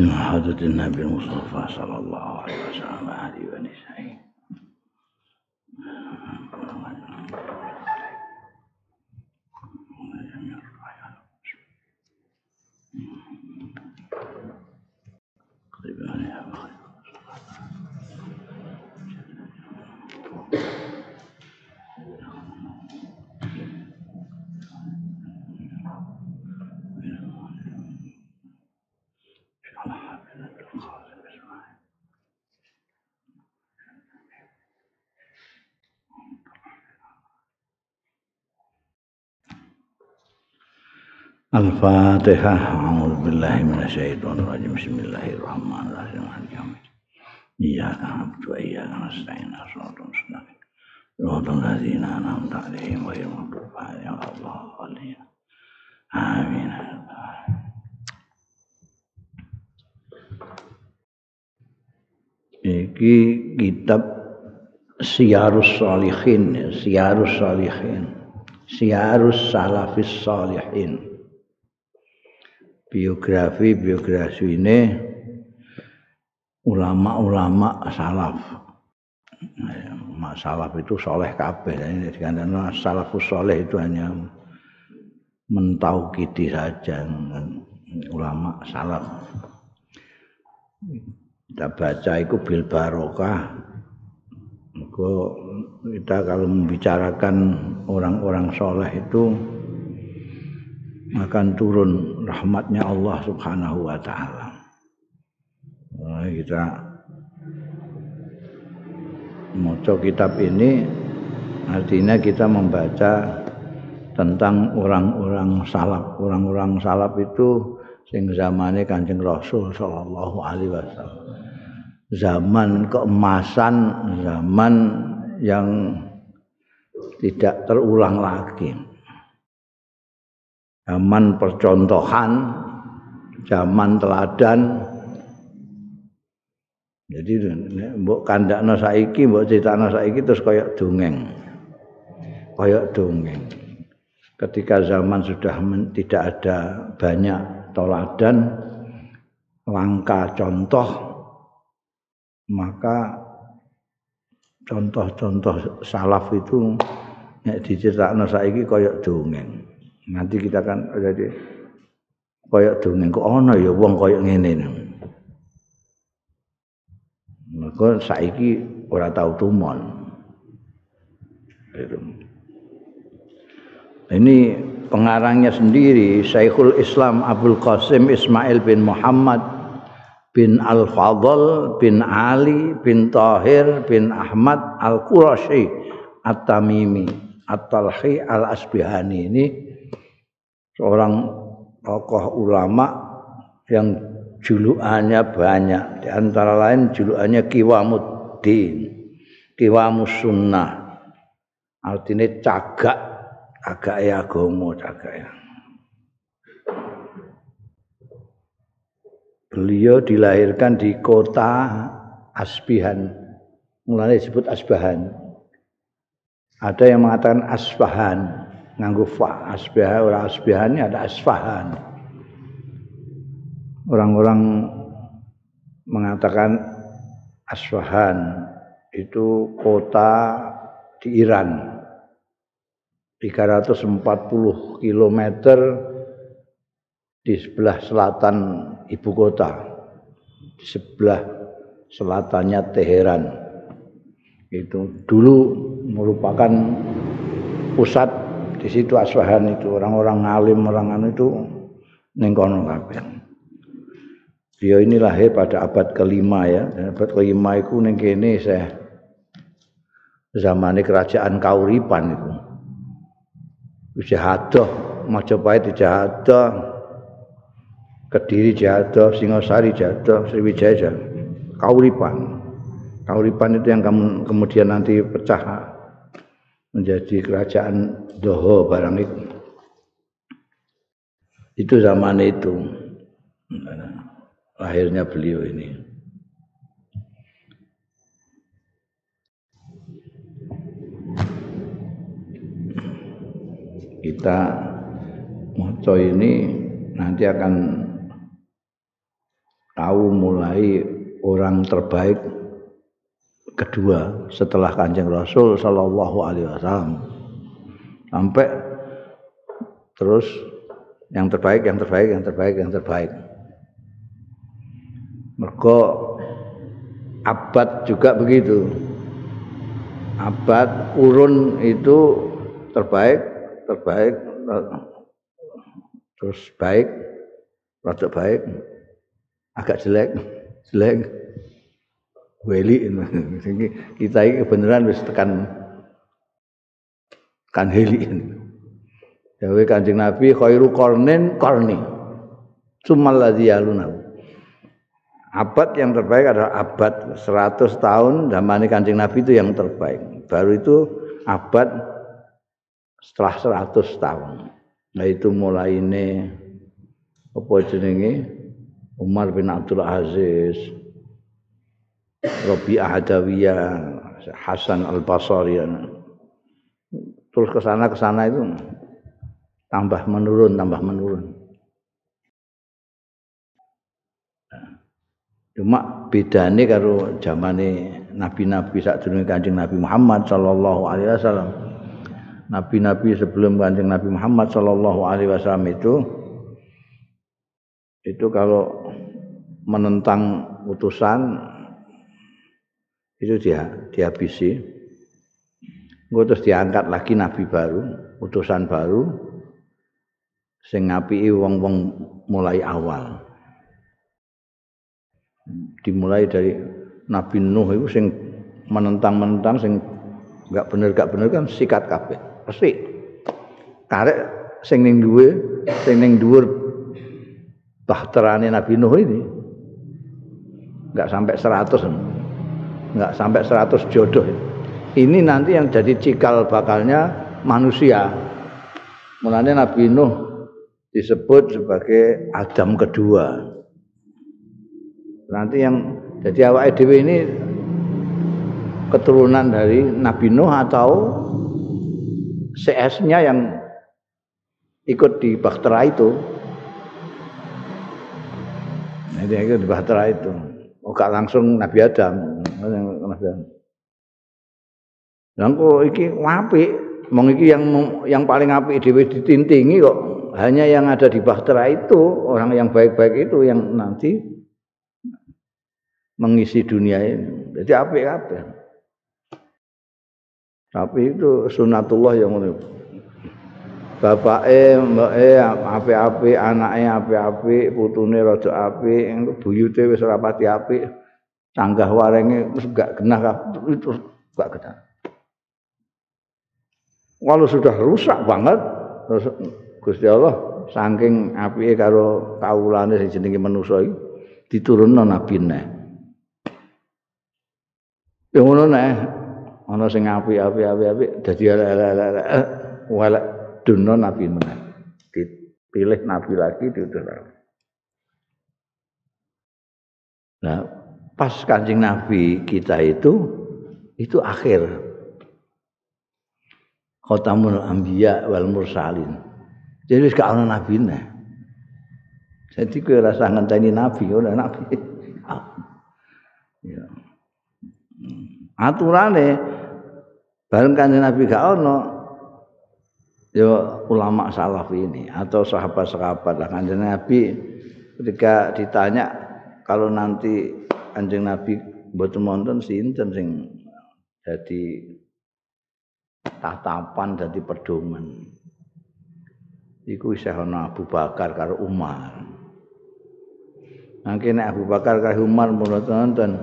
حضرة النبي المصطفى صلى الله عليه وسلم الفاتحة. أعوذ بالله من الشيطان الرجيم. بسم الله الرحمن الرحيم. إياك نعبد وإياك نستعين. صراط مستقيم. صراط الذين أنعمت عليهم غير المغضوب عليهم ولا الضالين. آمين. Iki kitab Siyarus Salihin, Siyarus Salihin, Siyarus Salafis Salihin. Biografi biografi ini ulama-ulama salaf. Salaf itu soleh kabeh. Karena salafus soleh itu hanya mentaukidi saja ulama salaf. Kita baca itu bil barokah. Kita kalau membicarakan orang-orang soleh itu akan turun rahmatnya Allah Subhanahu wa taala. Nah, kita membaca kitab ini artinya kita membaca tentang orang-orang salaf. Orang-orang salaf itu sing zamane Kanjeng Rasul sallallahu alaihi wasallam. Zaman keemasan, zaman yang tidak terulang lagi zaman percontohan, zaman teladan. Jadi mbok kandakno saiki, mbok critakno saiki terus koyok dongeng. Koyok dongeng. Ketika zaman sudah tidak ada banyak teladan, langka contoh, maka contoh-contoh salaf itu nek diceritakno saiki koyok dongeng. Nanti kita kan jadi koyok dongeng. Kok ana ya wong koyok ngene maka saiki ora tau tumon. Ini pengarangnya sendiri Syekhul Islam Abdul Qasim Ismail bin Muhammad bin Al-Fadl bin Ali bin Tahir bin Ahmad Al-Qurashi At-Tamimi At-Talhi Al-Asbihani. Ini seorang tokoh ulama yang julukannya banyak. Di antara lain julukannya Kiwamuddin Kiwamus Sunnah artinya cagak agak ya gomo cagak ya beliau dilahirkan di kota Asbihan mulai disebut Asbahan. Ada yang mengatakan Asbahan nganggo fa asbah ora asbahan ada asfahan. Orang-orang mengatakan asfahan itu kota di Iran. 340 km di sebelah selatan ibu kota. Di sebelah selatannya Teheran. Itu dulu merupakan pusat di situ Aswahan itu orang-orang ngalim orang anu itu ning kono kabeh. Dia ini lahir pada abad kelima ya, dan abad kelima itu ning kene saya zaman kerajaan Kauripan itu. Jahadah, Majapahit Jahadah, Kediri Jahadah, Singosari Jahadah, Sriwijaya Kauripan. Kauripan itu yang kemudian nanti pecah menjadi kerajaan Doho barang itu. Itu zaman itu. Lahirnya beliau ini. Kita moco ini nanti akan tahu mulai orang terbaik kedua setelah Kanjeng Rasul sallallahu alaihi wasallam. Sampai terus yang terbaik, yang terbaik, yang terbaik, yang terbaik. Mergo abad juga begitu. Abad urun itu terbaik, terbaik, terus baik, rada baik, agak jelek, jelek. Weli kita ini kebenaran wis tekan kan heli. Dawe Kanjeng Nabi khairu qarnin qarni. Sumal ladzi yaluna. Abad yang terbaik adalah abad 100 tahun zaman Kanjeng Nabi itu yang terbaik. Baru itu abad setelah 100 tahun. Nah itu mulai ini apa jenenge Umar bin Abdul Aziz, Rabi'ah Adawiyah, Hasan Al-Basri. Terus ke sana ke sana itu tambah menurun, tambah menurun. Cuma bedane karo zamane nabi-nabi saat durunge Kanjeng Nabi Muhammad sallallahu alaihi wasallam. Nabi-nabi sebelum Kanjeng Nabi Muhammad sallallahu alaihi wasallam itu itu kalau menentang utusan itu dia dihabisi Gue terus diangkat lagi nabi baru utusan baru sing ngapiki wong-wong mulai awal. Dimulai dari Nabi Nuh itu sing menentang-menentang sing enggak bener enggak bener kan sikat kabeh. Pasti karek sing ning duwe sing ning dhuwur bahterane Nabi Nuh ini enggak sampai 100 nggak sampai 100 jodoh. Ini nanti yang jadi cikal bakalnya manusia. Mulanya Nabi Nuh disebut sebagai Adam kedua. Nanti yang jadi awak EDW ini keturunan dari Nabi Nuh atau CS-nya yang ikut di Bahtera itu. Dia ikut di Bahtera itu. Oh, langsung Nabi Adam. Lah iki apik, mong iki yang yang paling apik dhewe ditintingi kok hanya yang ada di Bahtera itu, orang yang baik-baik itu yang nanti mengisi dunia ini. Jadi apik kabeh. Tapi itu sunatullah yang ngono. Bapake, mbake apik-apik, anake apik-apik, putune rada apik, buyute wis ora pati apik. Canggah warenge terus enggak genah itu enggak genah. Kalau sudah rusak banget terus Gusti Allah saking apike karo kawulane sing jenenge manusa iki diturunno nabi neh. Ya ngono neh ana sing apik-apik apik-apik dadi elek-elek walek duno nabi meneh. Dipilih nabi lagi diutus. Nah, pas kancing Nabi kita itu itu akhir. Khotamul anbiya wal mursalin. Jadi gak ana nabine jadi kowe rasa ngenteni nabi ora nabi. Ya. Aturane bareng kanjeng nabi gak ana ya ulama salaf ini atau sahabat-sahabat. Lah kanjeng nabi ketika ditanya kalau nanti Kanjeng Nabi mboten wonten sinten sing dadi tatapan dadi pedoman. Iku isih ana Abu Bakar karo Umar. Nangke nek Abu Bakar karo Umar mulo wonten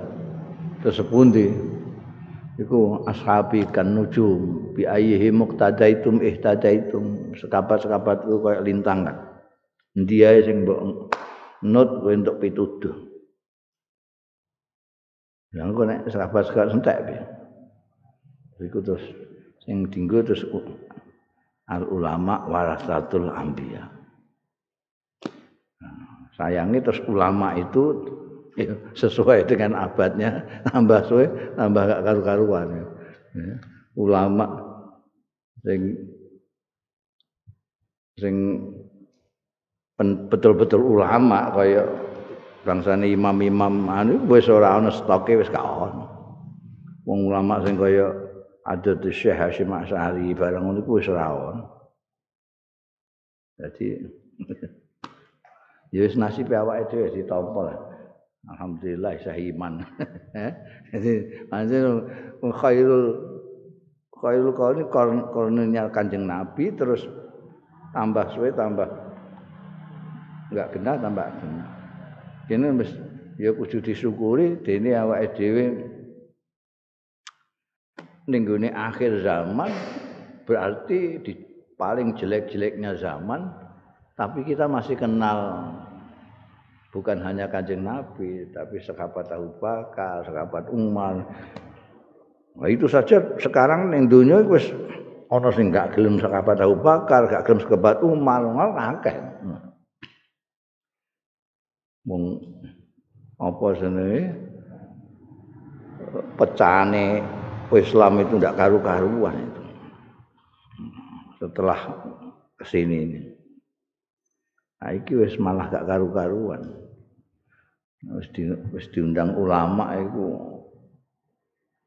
terus pundi? Iku ashabi kan nujum bi ayyihi muqtadaitum ihtadaitum sekabat-sekabat itu kayak lintang kan. Dia sing mbok nut untuk pituduh. Ya engko nek sahabat sekar entek piye. Iku terus sing dinggo terus al ulama warasatul anbiya. Sayangi terus ulama itu ya, sesuai dengan abadnya tambah suwe tambah gak karu-karuan ya. ulama sing sing betul-betul ulama kaya bangsane imam-imam anu wis ora ana stoke wis gak ono. Wong ulama sing kaya ada di Syekh Hashim Asy'ari barang ngono iku wis ora ono. Jadi ya wis nasib awake dhewe ditampa lah. Alhamdulillah isa iman. Jadi anjir khairul khairul qauli qarnnya Kanjeng Nabi terus tambah suwe tambah enggak kenal tambah kenal. Kene wis ya kudu disyukuri dene awake dhewe ning akhir zaman berarti di paling jelek-jeleknya zaman tapi kita masih kenal bukan hanya kanjeng Nabi tapi sahabat Abu Bakar, sahabat Umar. Nah, itu saja sekarang ning dunia wis ana sing gak gelem sahabat Abu Bakar, gak gelem sahabat Umar, ngono akeh. Mung apa jenenge pecahane Islam itu tidak karu-karuan itu. Setelah kesini ini. Nah, iki wis malah gak karu-karuan. Wis di, wis diundang ulama iku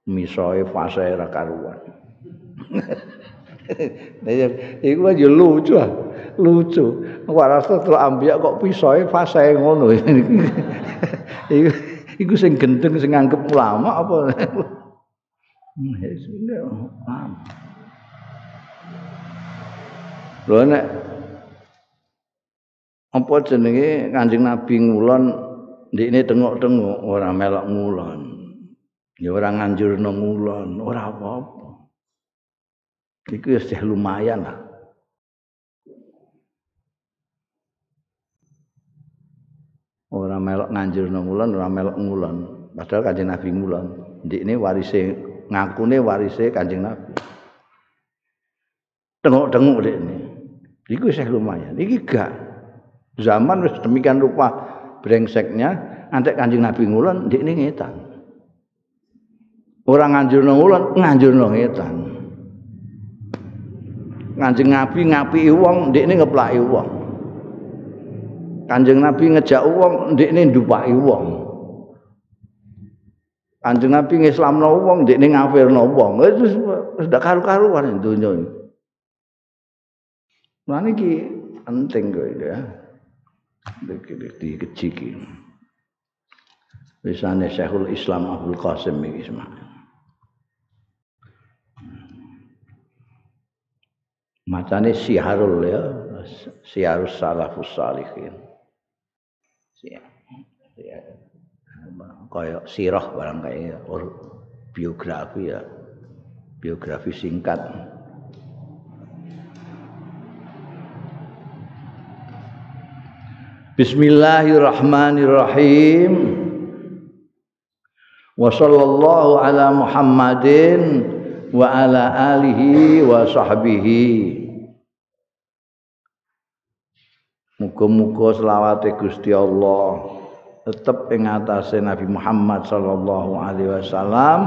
misoe fase karuan. Iku aja lucu ah. Lucu. Warasatul anbiya kok pisoe fase ngono. iku iku sing gendeng sing nganggep ulama apa? Lho nek apa jenenge Kanjeng Nabi ngulon ndekne tengok-tengok ora melok ngulon. Ya ora nganjurno ngulon, ora apa-apa. Iku wis lumayan lah. Ora melok nganjurno ngulon, ora melok ngulon. Padahal Kanjeng Nabi ngulon. Ndekne warise ngakune warise Kanjeng Nabi. Tengok-tengok dekne. Iku wis lumayan. Iki gak Zaman wis demikian rupa brengseknya, antek Kanjeng Nabi ngulon ndekne ngetan. Ora nganjurno ngulon, nganjurno ngetan. Kanjeng Nabi ngapiki wong, ndekne ngeplaki wong. Kanjeng Nabi ngejak wong, ndekne ndupaki wong. Kanjeng Nabi ngislamno wong, ndekne ngafirno wong. Itu sudah karu-karuan donya iki. Nah niki penting kok ya. dikeciki. Wisane Syekhul Islam Abdul Qasim iki semak. Macane siharul ya, siharus salafus salihin. Kaya sirah barang kaya biografi ya. Biografi singkat. Bismillahirrahmanirrahim. Wa sallallahu ala Muhammadin wa ala alihi wa sahbihi. Muga-muga selawate Gusti Allah tetep ing atase Nabi Muhammad sallallahu alaihi wasallam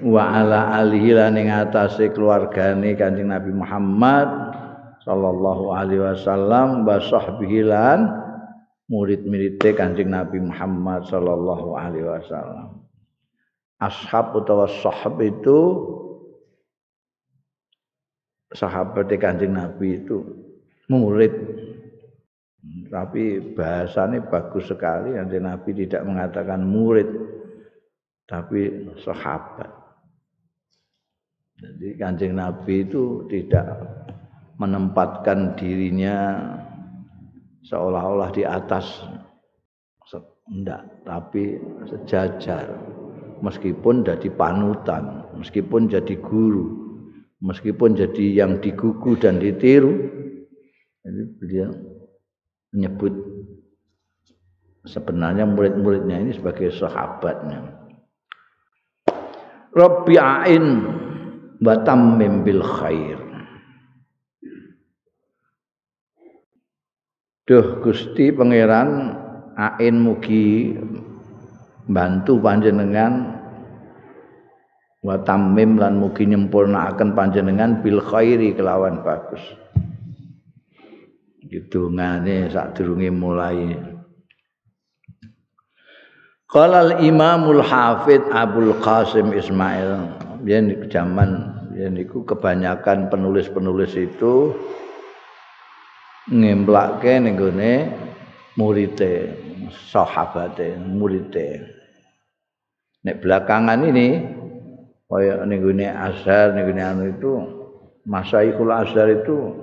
wa ala alihi lan ing atase keluargane Kanjeng Nabi Muhammad sallallahu alaihi wasallam wa sahbihi lan murid-muride Kanjeng Nabi Muhammad sallallahu alaihi wasallam. Ashab utawa sahab itu sahabat Kanjeng Nabi itu murid. Tapi bahasanya bagus sekali Kanjeng Nabi tidak mengatakan murid tapi sahabat. Jadi Kanjeng Nabi itu tidak menempatkan dirinya seolah-olah di atas enggak tapi sejajar meskipun jadi panutan meskipun jadi guru meskipun jadi yang digugu dan ditiru. Jadi beliau menyebut sebenarnya murid-muridnya ini sebagai sahabatnya. Rabbi'ain batam bil khair. Duh Gusti Pangeran ain mugi bantu panjenengan wa tamim lan mugi nyempurnaaken panjenengan bil khairi kelawan bagus. Gitu ngane sadurunge mulai. Qala Imamul Hafid Abdul Qasim Ismail. Yen zaman yen iku kebanyakan penulis-penulis itu ngemplake ning gone murite sahabate murite nek belakangan ini kaya ning gone Azhar ning gone anu itu Masaikul Azhar itu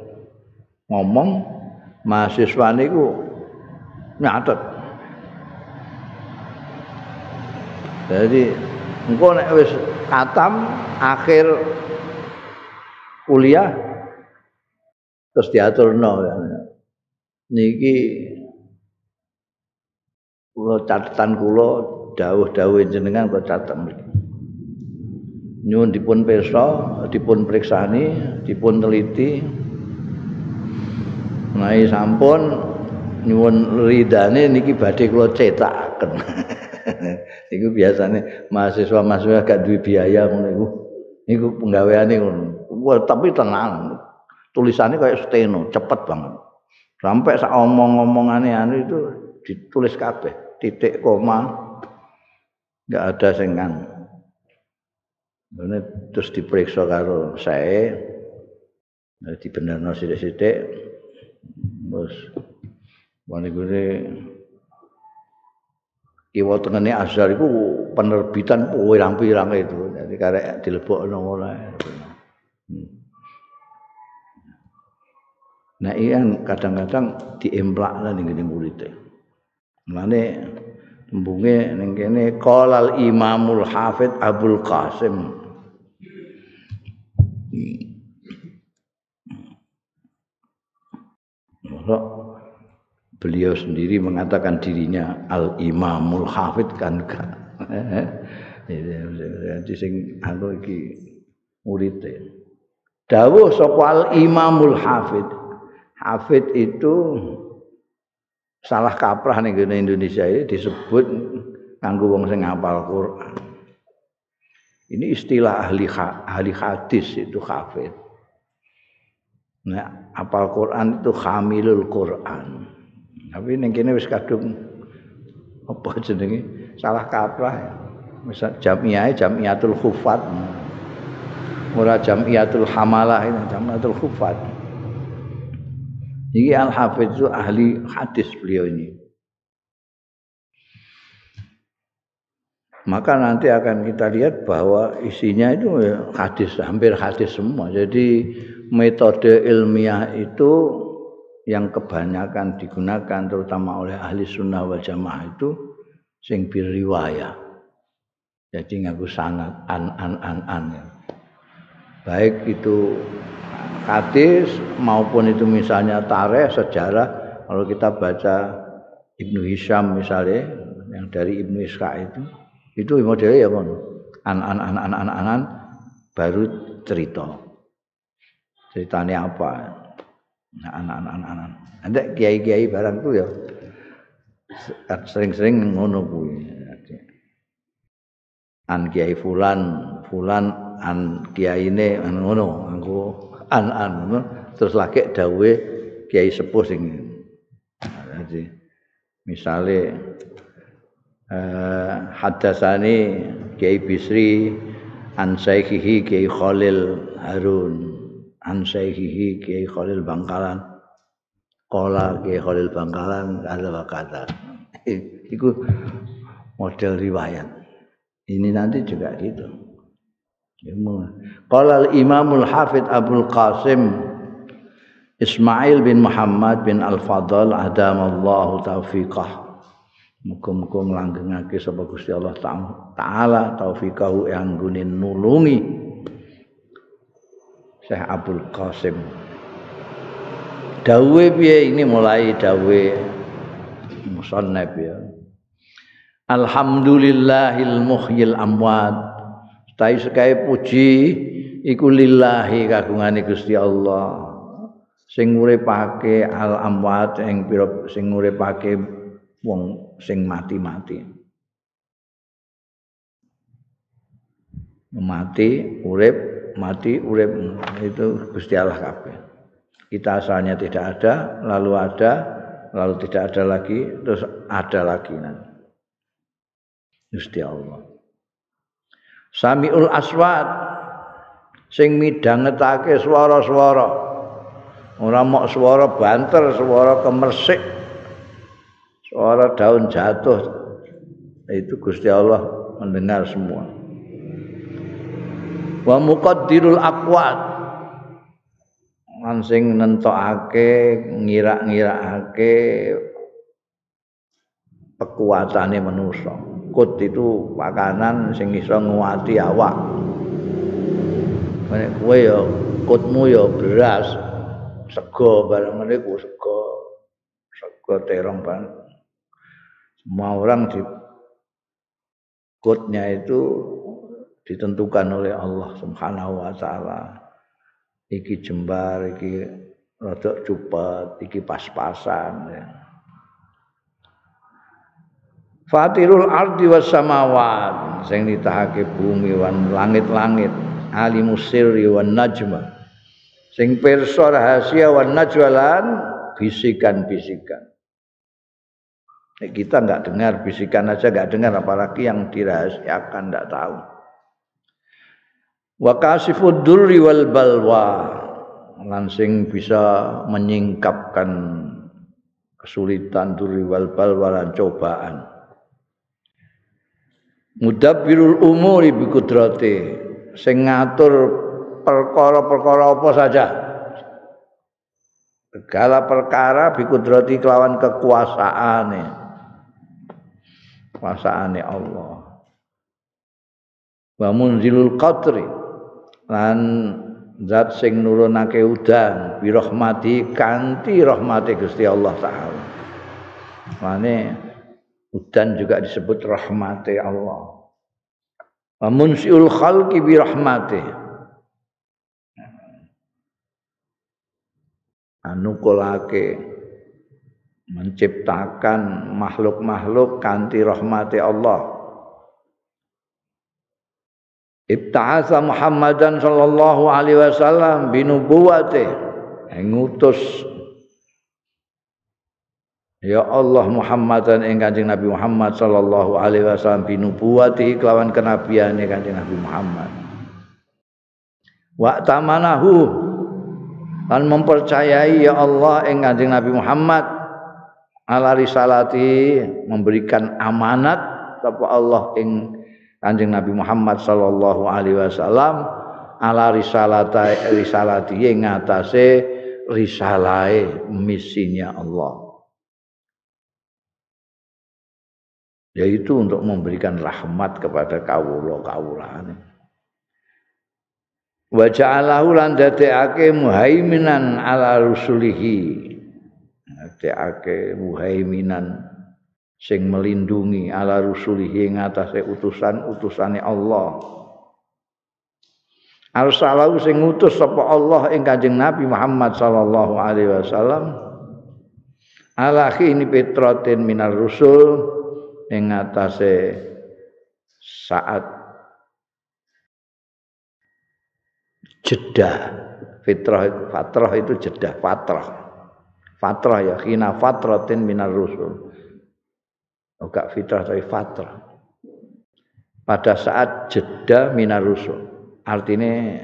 ngomong mahasiswa niku nyatet. Jadi engko nek wis katam akhir kuliah terus diaturno niki kula catatan kula dawuh-dawuh jenengan kula catet nyuwun dipun pirsa dipun priksani dipun teliti Nai sampun nyuwun ridane niki badhe kula cetaken iku biasane mahasiswa-mahasiswa gak duwe biaya ngono iku. Iku penggaweane ngono. Tapi tenang. Tulisannya kayak steno, cepet banget. Sampai sak omong-omongane anu itu ditulis kabeh, titik koma enggak ada sing kan. Ini terus diperiksa karo saya, dibenerno sithik-sithik, terus wani gue kiwa tengene Azhar iku penerbitan pirang-pirang itu. Jadi karek dilebokno ngono. Hmm. Nah, iya kadang-kadang diemplak lah ngene murid. Mane tembunge ning kene Imamul Hafid Abdul Qasim. Beliau sendiri mengatakan dirinya al imamul hafid kan jadi sing anu iki murid dawuh sapa al imamul hafid hafid itu salah kaprah ning Indonesia ini disebut kanggo wong sing ngapal Quran ini istilah ahli ahli hadis itu hafid nah apal Quran itu hamilul Quran Tapi ning kene wis kadung apa jenenge? Salah kaprah. Misal jamiah jamiatul khufat. Ora jamiatul hamalah ini jamiatul khufat. Ini Al-Hafiz itu ahli hadis beliau ini. Maka nanti akan kita lihat bahwa isinya itu hadis, hampir hadis semua. Jadi metode ilmiah itu yang kebanyakan digunakan terutama oleh ahli sunnah wal jamaah itu sing riwayah. Jadi ngaku sangat an an an an. Baik itu hadis maupun itu misalnya tareh sejarah. Kalau kita baca Ibnu Hisham misalnya yang dari Ibnu Ishaq itu itu modelnya ya mon. An an an an an an, an baru cerita. Ceritanya apa? Anak-anak ada kiai-kiai barang tuh ya sering-sering ngono kuwi an kiai fulan fulan an kiai ini an ngono. Aku an an terus lagi dawe kiai sepuh sing jadi misale eh, hadasani kiai bisri an sayyidhi kiai khalil harun an syaihihi Kiai Khalil Bangkalan. Kola Kiai Khalil Bangkalan kata kata? Itu model riwayat. Ini nanti juga gitu Qala al-Imamul Hafid Abdul Qasim Ismail bin Muhammad bin Al-Fadl adamallahu taufiqah Muga-muga nglanggengake sapa Gusti Allah taala taufiqahu yang gunin nulungi Syekh Abdul Qasim. Dawe piye ini mulai dawe musannaf ya. Alhamdulillahil muhyil amwat. Tai sekai puji iku lillahi kagungane Gusti Allah. Sing uripake al amwat ing pira sing uripake wong sing mati-mati. Mati, urip, mati urip itu Gusti Allah kabeh. Kita asalnya tidak ada, lalu ada, lalu tidak ada lagi, terus ada lagi nanti. Gusti Allah Samiul Aswad sing midhangetake swara-swara. Ora mok swara banter swara kemersik. Suara daun jatuh. Itu Gusti Allah mendengar semua. Wa muqaddirul aqwat. Sing nentokake ngira-ngirakake kekuatane manusa kut itu makanan sing iso nguati awak. Nek kowe ya kutmu ya beras sego barang ngene ku sego sego terong banget semua orang di kutnya itu ditentukan oleh Allah Subhanahu wa taala. Iki jembar iki rada cupet iki pas-pasan ya. Fatirul ardi was samawat. Sing nitahake bumi wan langit-langit. Alimus sirri wan najma. Sing pirsa rahasia wan najwalan bisikan-bisikan. Kita nggak dengar bisikan aja nggak dengar apalagi yang dirahasiakan nggak tahu. Wa kasifud durri wal balwa. Langsing bisa menyingkapkan kesulitan durri wal balwa dan cobaan. Mudabbirul umuri bi kudrati sing ngatur perkara-perkara apa saja. Segala perkara bi kudrati kelawan kekuasaane. Kekuasaane Allah. Wa munzilul qadri lan zat sing nurunake udan bi rahmati kanthi rahmati Gusti Allah taala. Mane Udan juga disebut rahmati Allah. Wa munsiul khalqi bi rahmati. Anukulake menciptakan makhluk-makhluk kanti rahmati Allah. Ibta'asa Muhammadan sallallahu alaihi wasallam binubuwati ngutus Ya Allah Muhammadan ing Kanjeng Nabi Muhammad sallallahu alaihi wasallam binubuwati kelawan kenabiane Kanjeng Nabi Muhammad. Wa tamanahu lan mempercayai ya Allah ing Kanjeng Nabi Muhammad ala risalati memberikan amanat sapa Allah ing Kanjeng Nabi Muhammad sallallahu alaihi wasallam ala risalata risalati ing ngatasé risalahe misinya Allah. Yaitu untuk memberikan rahmat kepada kawula kawulane wa ja'alahu lan dadekake muhaiminan ala rusulihi. Dadekake muhaiminan sing melindungi ala rusulihi ing atase utusan-utusane Allah. Arsalahu sing ngutus sapa Allah ing Kanjeng Nabi Muhammad sallallahu alaihi wasallam. Ala khini petratin minar rusul ing atase saat jeda fitrah fatrah itu jeda fatrah. Fatrah ya khina fatratin minar rusul. Enggak fitrah tapi fatrah. Pada saat jeda minar rusul artinya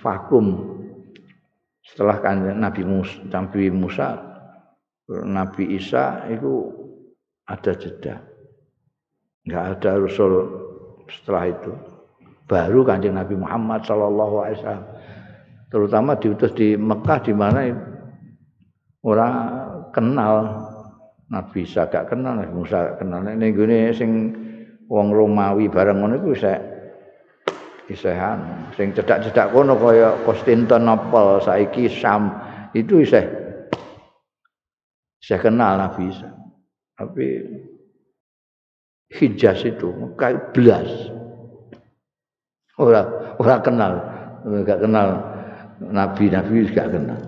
vakum. Setelah kan Nabi Musa, Nabi Musa Nabi Isa itu ada jeda. Enggak ada rasul setelah itu. Baru Kanjeng Nabi Muhammad sallallahu alaihi wasallam. Terutama diutus di Mekah di mana orang kenal Nabi Isa gak kenal, Nabi Musa gak kenal. Ning gone sing wong Romawi bareng ngono iku isih isehan. Sing cedak-cedak kono kaya Konstantinopel saiki Sam itu isih saya kenal Nabi Isa. Tapi Hijaz itu kayak belas. Orang orang kenal, enggak kenal nabi-nabi enggak kenal.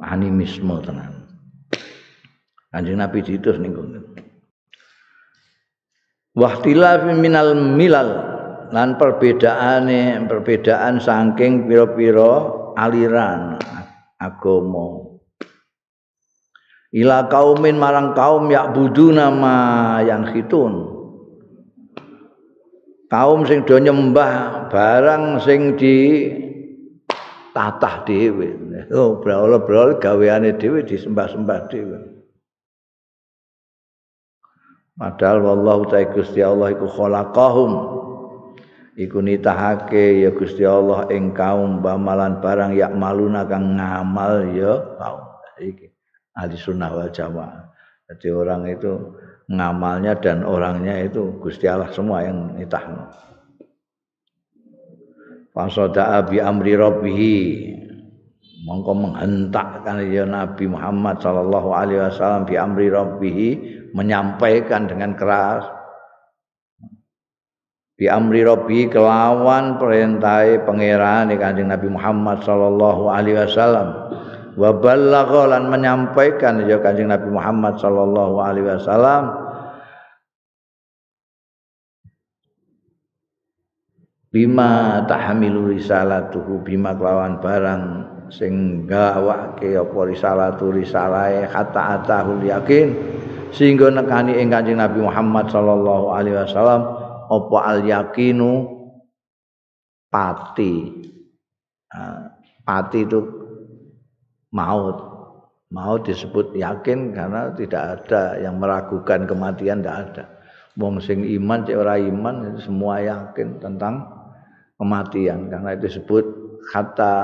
Animisme tenan. Kanjeng Nabi diutus ning kono. Wahtilaf minal milal lan perbedaane perbedaan saking pira-pira aliran agama ila kaumin marang kaum yak budu nama yang hitun kaum sing do nyembah barang sing di tatah dhewe. Oh brawl-brawl gaweane dhewe disembah-sembah dhewe. Padahal wallahu ta'ala Gusti Allah iku khalaqahum. Iku nitahake ya Gusti Allah ing kaum bamalan barang yak maluna kang ngamal ya kaum. Iki ahli sunnah wal jamaah. Jadi orang itu ngamalnya dan orangnya itu Gusti Allah semua yang nitahno. Fasoda'a bi amri rabbihi. Mongko menghentakkan ya Nabi Muhammad sallallahu alaihi wasallam bi amri rabbihi menyampaikan dengan keras. Bi amri rabbi kelawan perintahe pangeran Kanjeng Nabi Muhammad sallallahu alaihi wasallam wa ballagha lan menyampaikan ya Kanjeng Nabi Muhammad sallallahu alaihi wasallam bima tahamilu risalatuhu bima kelawan barang sing gawake apa risalatu risalahe hatta atahul yakin. Sehingga nekani ing Kanjeng Nabi Muhammad sallallahu alaihi wasallam apa al yakinu? Pati. Nah, pati itu maut maut disebut yakin karena tidak ada yang meragukan kematian tidak ada wong sing iman cek ora iman semua yakin tentang kematian karena itu disebut kata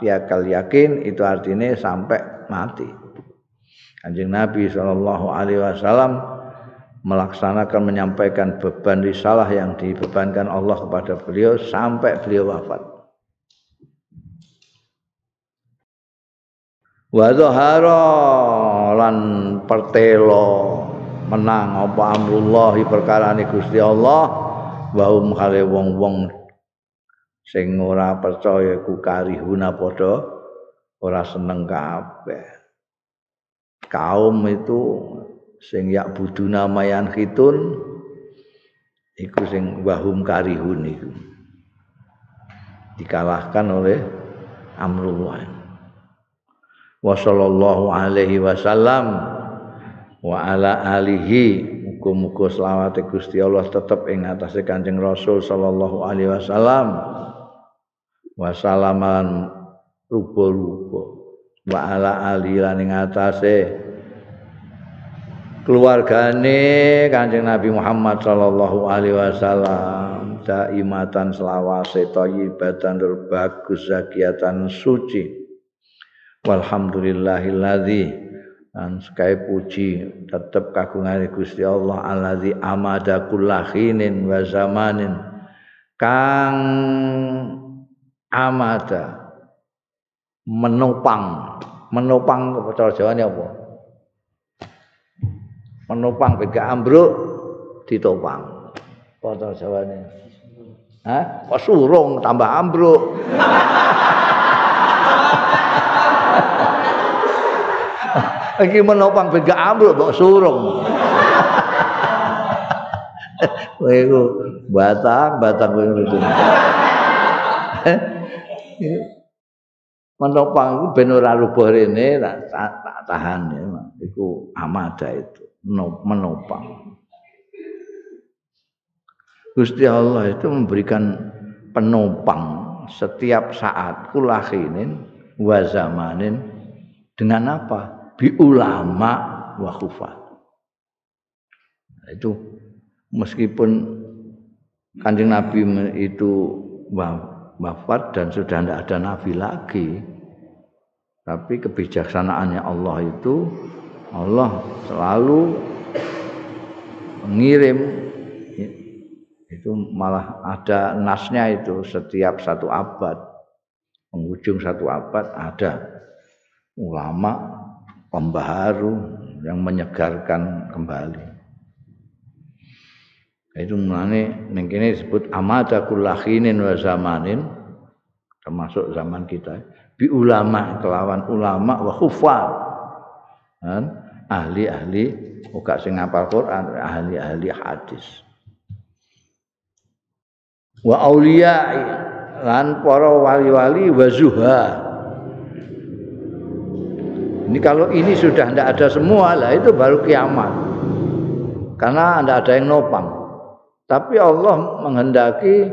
tiakal yakin itu artinya sampai mati. Kanjeng Nabi Shallallahu Alaihi Wasallam melaksanakan menyampaikan beban risalah yang dibebankan Allah kepada beliau sampai beliau wafat. Wa lan pertelo menang apa amrullahi perkara Gusti Allah wa hum wong-wong sing ora percaya ku karihuna padha ora seneng kabeh. Kaum itu sing yak buduna mayan khitun iku sing wahum karihun iku. Dikalahkan oleh Amrullah wa sallallahu alaihi wasallam wa ala alihi muga-muga selawat Gusti Allah tetep ing atase Kanjeng Rasul sallallahu alaihi wasallam. Wasalaman rupa-rupa. Wa ala ali lan ing atase keluargane Kanjeng Nabi Muhammad sallallahu alaihi wasallam. Daimatan selawase thayyibatan bagus zakiatan suci walhamdulillahilladzi. Dan sekali puji tetap kagungan Gusti Allah alladzi amada kullahinin wa zamanin. Kang amada menopang. Menopang cara Jawa apa? Menopang bega ambruk ditopang. Cara Jawa ini Hah? Kok surung tambah ambruk Iki menopang bega ambruk kok surung. Iku batang batang kowe menopang iku ben ora rubuh rene tak tahan ya iku amada itu menopang. Gusti Allah itu memberikan penopang setiap saat kulahinin wa zamanin dengan apa bi ulama wa khufat. Itu meskipun kanjeng Nabi itu wafat dan sudah tidak ada nabi lagi tapi kebijaksanaannya Allah itu Allah selalu mengirim itu malah ada nasnya itu setiap satu abad penghujung satu abad ada ulama pembaharu yang menyegarkan kembali. Itu mulane ning disebut amada kullahinin wa zamanin termasuk zaman kita. Bi ulama kelawan ulama wa khufal kan? Ahli-ahli uga sing ngapal Quran ahli-ahli hadis. Wa auliya lan para wali-wali wa zuha Ini kalau ini sudah tidak ada semua lah itu baru kiamat. Karena tidak ada yang nopang. Tapi Allah menghendaki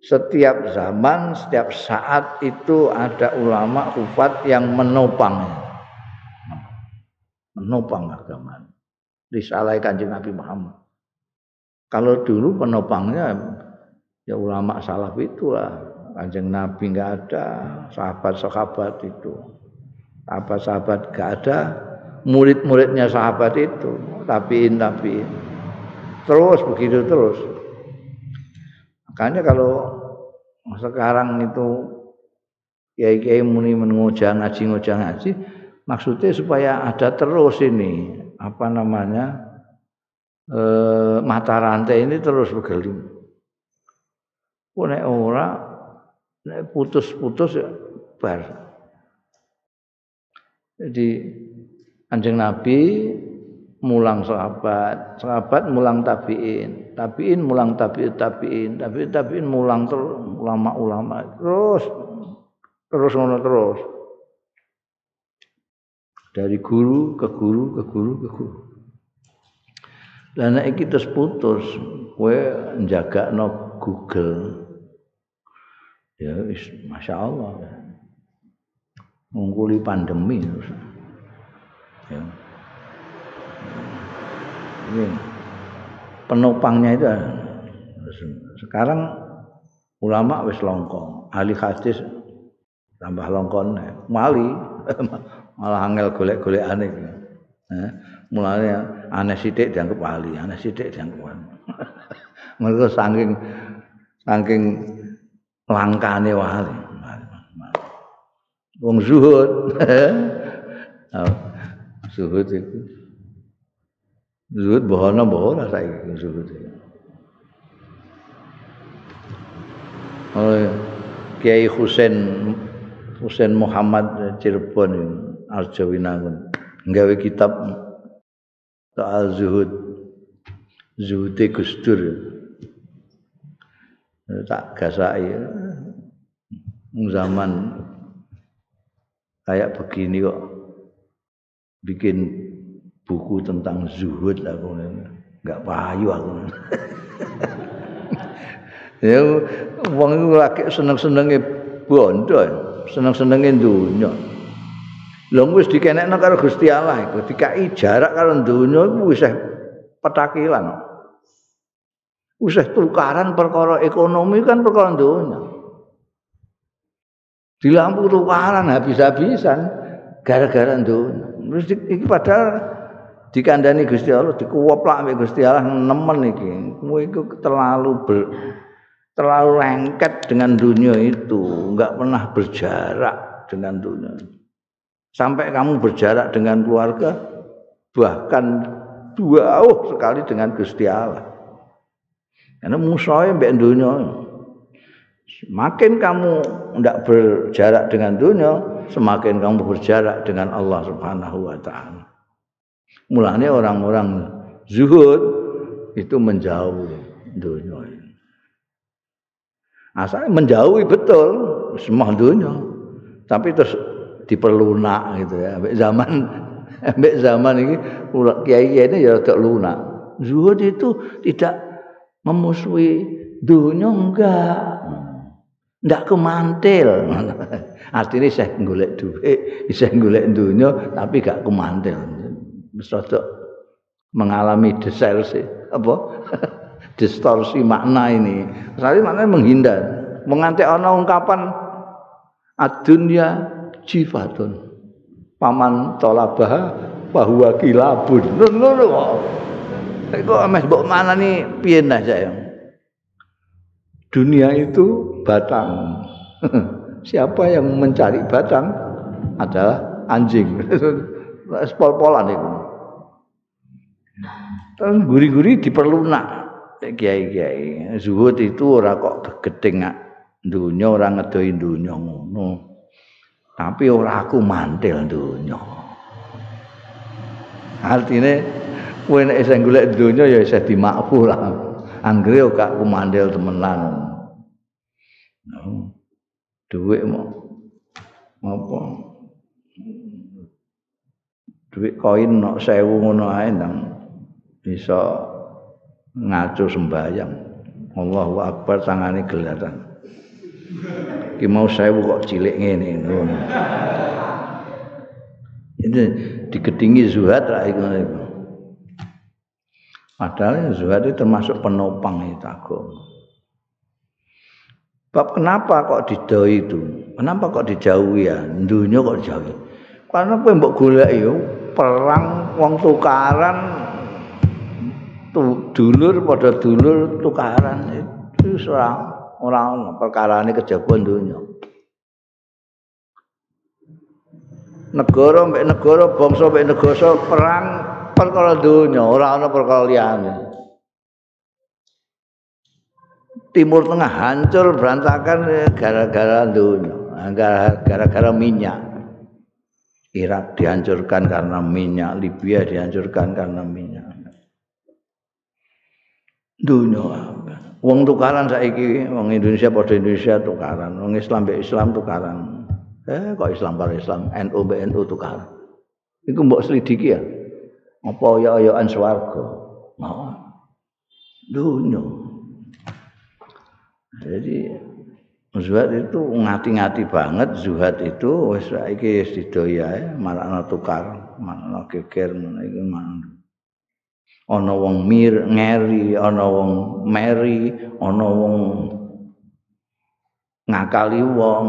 setiap zaman, setiap saat itu ada ulama kufat yang menopang. Menopang agama. Disalai kanjeng Nabi Muhammad. Kalau dulu penopangnya ya ulama salaf itulah. Kanjeng Nabi nggak ada, sahabat-sahabat itu sahabat-sahabat gak ada. Murid-muridnya sahabat itu tapiin tapiin terus begitu terus. Makanya kalau sekarang itu kiai kiai muni mengoja ngaji ngoja ngaji maksudnya supaya ada terus ini apa namanya e, mata rantai ini terus bergelim. Nek ora nek putus-putus ya bar jadi anjing Nabi mulang sahabat, sahabat mulang tabiin, tabiin mulang tabiin, tabiin, tabiin, tabiin mulang ulama-ulama terus terus ngono terus dari guru ke guru ke guru ke guru. Dan nek iki terus putus, kowe no Google. Ya, masya Allah ngungkuli pandemi. Ya. Ini penopangnya itu sekarang ulama wis longkong, ahli hadis tambah longkon mali malah angel golek-golek aneh. Eh, mulanya aneh sithik dianggap ahli, aneh sithik dianggap wali. Mereka saking saking langkane wali. Wong zuhud zuhud itu zuhud bohona bohona saiki zuhud oh Kiai Husain Husain Muhammad Cirebon Arjo Winangun nggawe kitab soal zuhud zuhud Gustur tak gasai zaman kayak begini kok. Bikin buku tentang zuhud aku. Nggak payu aku. Ya wong iku lagi seneng-senenge bondo seneng-senenge dunya. Lho wis dikenekno karo Gusti Allah iku dikai jarak karo dunya iku wis petakilan. Wis tukaran perkara ekonomi kan perkara dunya di lampu tukaran habis-habisan gara-gara dunia. Terus iki padahal dikandani Gusti Allah, dikuwoplak ambek Gusti Allah nemen iki. Kowe iku terlalu ber, terlalu lengket dengan dunia itu, enggak pernah berjarak dengan dunia. Sampai kamu berjarak dengan keluarga bahkan jauh sekali dengan Gusti Allah. Karena musuhnya mbek dunia. Semakin kamu tidak berjarak dengan dunia, semakin kamu berjarak dengan Allah Subhanahu wa taala. Mulanya orang-orang zuhud itu menjauh dunia. Asalnya menjauhi betul semua dunia. Tapi terus diperlunak gitu ya. Sampai zaman sampai zaman ini kiai ini ya tidak lunak. Zuhud itu tidak memusuhi dunia enggak ndak kemantil. Artinya saya golek duit, saya golek dunia tapi gak kemantil. Wis mengalami distorsi apa? distorsi makna ini. Saya maknanya menghindar. Menganti ana ungkapan adunya jifatun. Paman tolabah bahwa kilabun. Ngono kok. Kok ameh mbok manani piye saya? Dunia itu batang. Siapa yang mencari batang adalah anjing. Pol-polan itu. Dan guri-guri diperlunak kiai-kiai. Zuhud itu ora kok gedeng dunya ora ngedoi dunya ngono. Tapi ora aku mantil dunya. Artinya kowe nek isih golek dunya ya isih dimakfu lah. Anggere kok kumandel temenan. duit mau apa? Duit koin nok sewu ngono ae nang bisa ngaco sembayang Allahu akbar tangane gelatan ki mau sewu kok cilik ngene ini digedingi zuhad ra iku padahal zuhad itu termasuk penopang itu agama Bab kenapa kok didoi itu? Kenapa kok dijauhi ya? Dunia kok dijauhi? Karena kowe mbok golek yo perang wong tukaran tu, dulur pada dulur tukaran itu ora ora perkara ini kejabon dunia. Negara mbek negara, bangsa mbek negara perang perkara dunia, ora ana perkara liyane. Timur Tengah hancur berantakan gara-gara dunia, gara-gara minyak. Irak dihancurkan karena minyak, Libya dihancurkan karena minyak. Dunia Wong tukaran saiki, wong Indonesia pada Indonesia tukaran, wong Islam be Islam tukaran. Eh kok Islam karo Islam, NU be NU tukaran. Iku mbok selidiki ya. Apa ya-ayaan swarga? Mau. Dunia. Jadi zuhad itu ngati-ngati banget zuhad itu wis saiki wis didoya malah tukar, malah geger ngono iki ana wong mir ngeri ana wong meri ana wong ngakali wong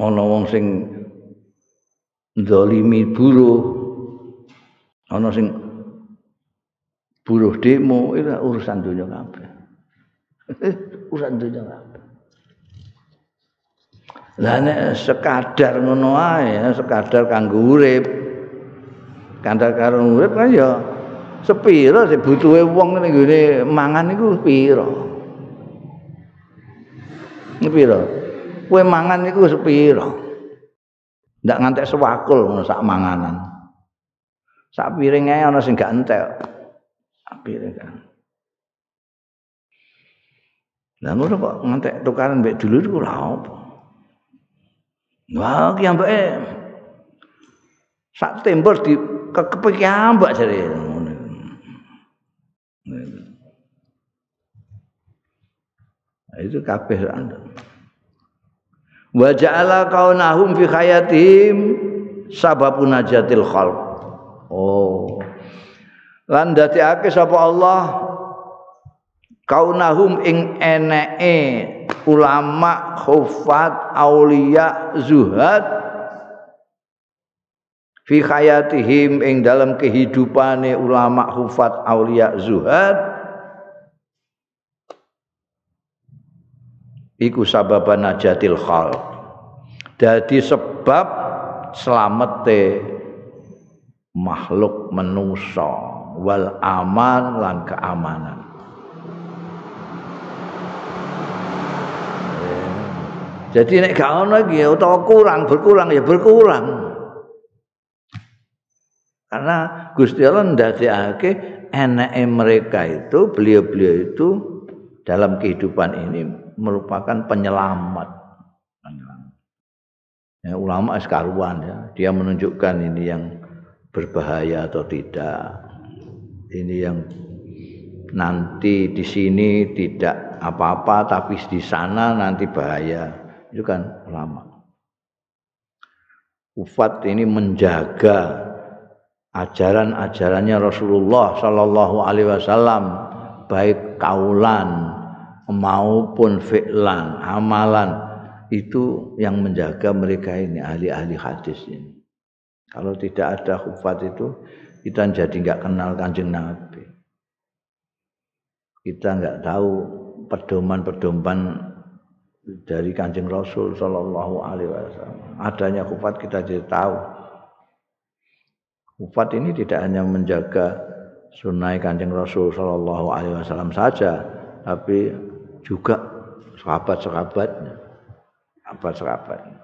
ana wong sing zalimi buruh ana sing buruh demo itu urusan dunia kabeh urusan dunia apa? Lah nek sekadar ngono ae, sekadar kanggo urip. Kandar karo urip kan ya sepira sing butuhe wong ning gone mangan iku pira? Pira? Kowe mangan iku sepira? Ndak ngantek sewakul ngono sak manganan. Sak piring ae ana sing gak entek. Sak piring kan. Lah ngono kok ngantek tukaran mbek dulur iku lha apa? Wah, ki ambeke sak tembur di kepeki ambak jare ngono. itu kabeh anda. Wa ja'ala kaunahum fi hayatihim sababun najatil khalq. Oh. Lan dadekake sapa Allah? Kaunahum ing eneke ulama khufat aulia zuhad fi hayatihim ing dalam kehidupane ulama khufat aulia zuhad. Iku sababan najatil khal dadi sebab selamete makhluk manusa wal aman lan keamanan Jadi nek gak ono iki utawa kurang berkurang ya berkurang. Karena Gusti Allah ndadekake enake mereka itu beliau-beliau itu dalam kehidupan ini merupakan penyelamat. Ya, ulama sekaruan ya, dia menunjukkan ini yang berbahaya atau tidak. Ini yang nanti di sini tidak apa-apa tapi di sana nanti bahaya itu kan lama. Ufat ini menjaga ajaran-ajarannya Rasulullah Shallallahu Alaihi Wasallam baik kaulan maupun fi'lan amalan itu yang menjaga mereka ini ahli-ahli hadis ini. Kalau tidak ada hufat itu kita jadi nggak kenal kanjeng Nabi. Kita nggak tahu pedoman-pedoman dari Kanjeng Rasul sallallahu alaihi wasallam. Adanya kufat kita jadi tahu. Kufat ini tidak hanya menjaga sunnah Kanjeng Rasul sallallahu alaihi wasallam saja, tapi juga sahabat-sahabatnya. Sahabat-sahabat.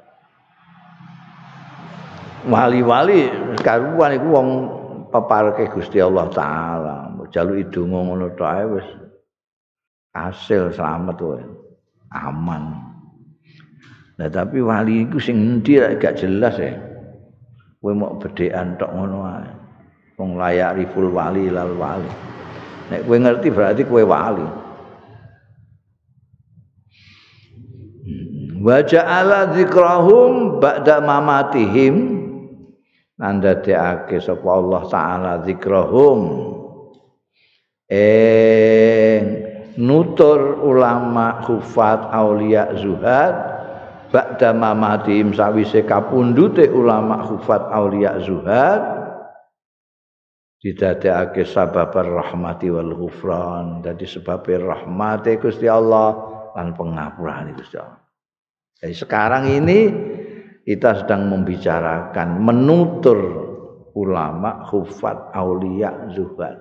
Wali-wali karuan iku wong peparke Gusti Allah taala. Jaluki donga ngono tok wis hasil selamat wae. aman. Nah tapi wali itu sing endi gak jelas ya. kowe mau bedhekan tok ngono ae wong layak riful wali lal wali nek kowe ngerti berarti kowe wali wa ja'ala dzikrahum ba'da mamatihim nandadekake sapa Allah taala dzikrahum eh nutur ulama hufat aulia zuhad ba'da mamatihim sawise kapundute ulama hufat aulia zuhad didadekake sababar rahmati wal ghufran. Dadi sebabe rahmate Gusti Allah lan pengapurane Gusti Allah. Jadi sekarang ini kita sedang membicarakan menutur ulama, hufat, aulia, zuhad.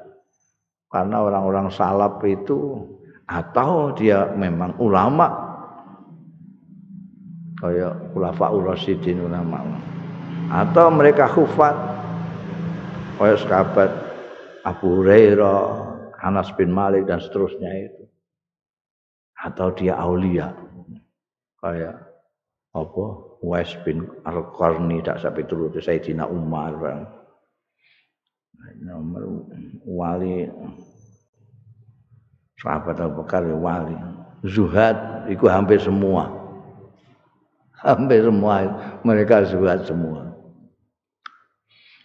Karena orang-orang salaf itu atau dia memang ulama. Kayak ulafa urasidin ulama. Atau mereka hufat kayak sahabat Abu Hurairah, Anas bin Malik dan seterusnya itu. Atau dia aulia. Kayak apa Wes bin Al-Qarni tak sampai turut Sayyidina Umar bang. Nomor wali sahabat Abu Bakar ya wali. Zuhad itu hampir semua. Hampir semua mereka zuhad semua.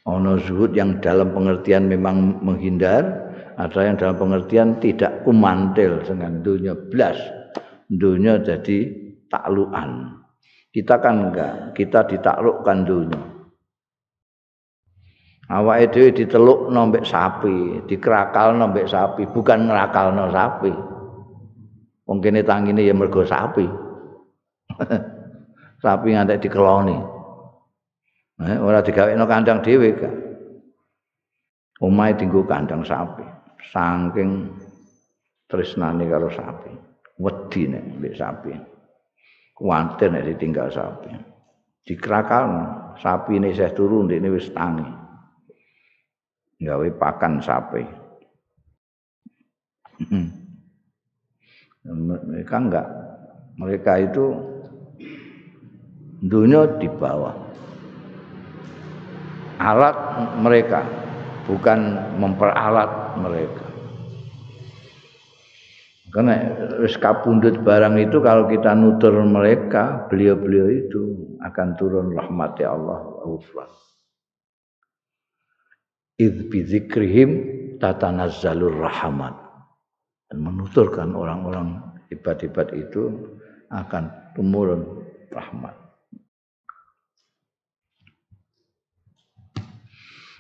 Ono zuhud yang dalam pengertian memang menghindar ada yang dalam pengertian tidak kumantil dengan dunia blas dunia jadi takluan kita kan enggak, kita ditaklukkan dunia. Awake dhewe diteluk nombek sapi, dikerakal nombek sapi, bukan ngerakal no sapi. Mungkin tangine ya mergo sapi. sapi ngantek dikeloni. Eh, ora digawekno kandang dhewe kan. Omahe dinggo kandang sapi. Saking tresnane karo sapi. Wedi mbek sapi. Kuwatir nek ditinggal sapi. Dikrakal sapi ini saya turun ini wis tangi. Gawe pakan sapi. mereka enggak. Mereka itu dunia di bawah. Alat mereka bukan memperalat mereka. Karena wis kapundut barang itu kalau kita nutur mereka, beliau-beliau itu akan turun rahmati Allah ghufran. Idh bidzikrihim tatanazzalur rahmat. Dan menuturkan orang-orang hebat-hebat itu akan tumurun rahmat.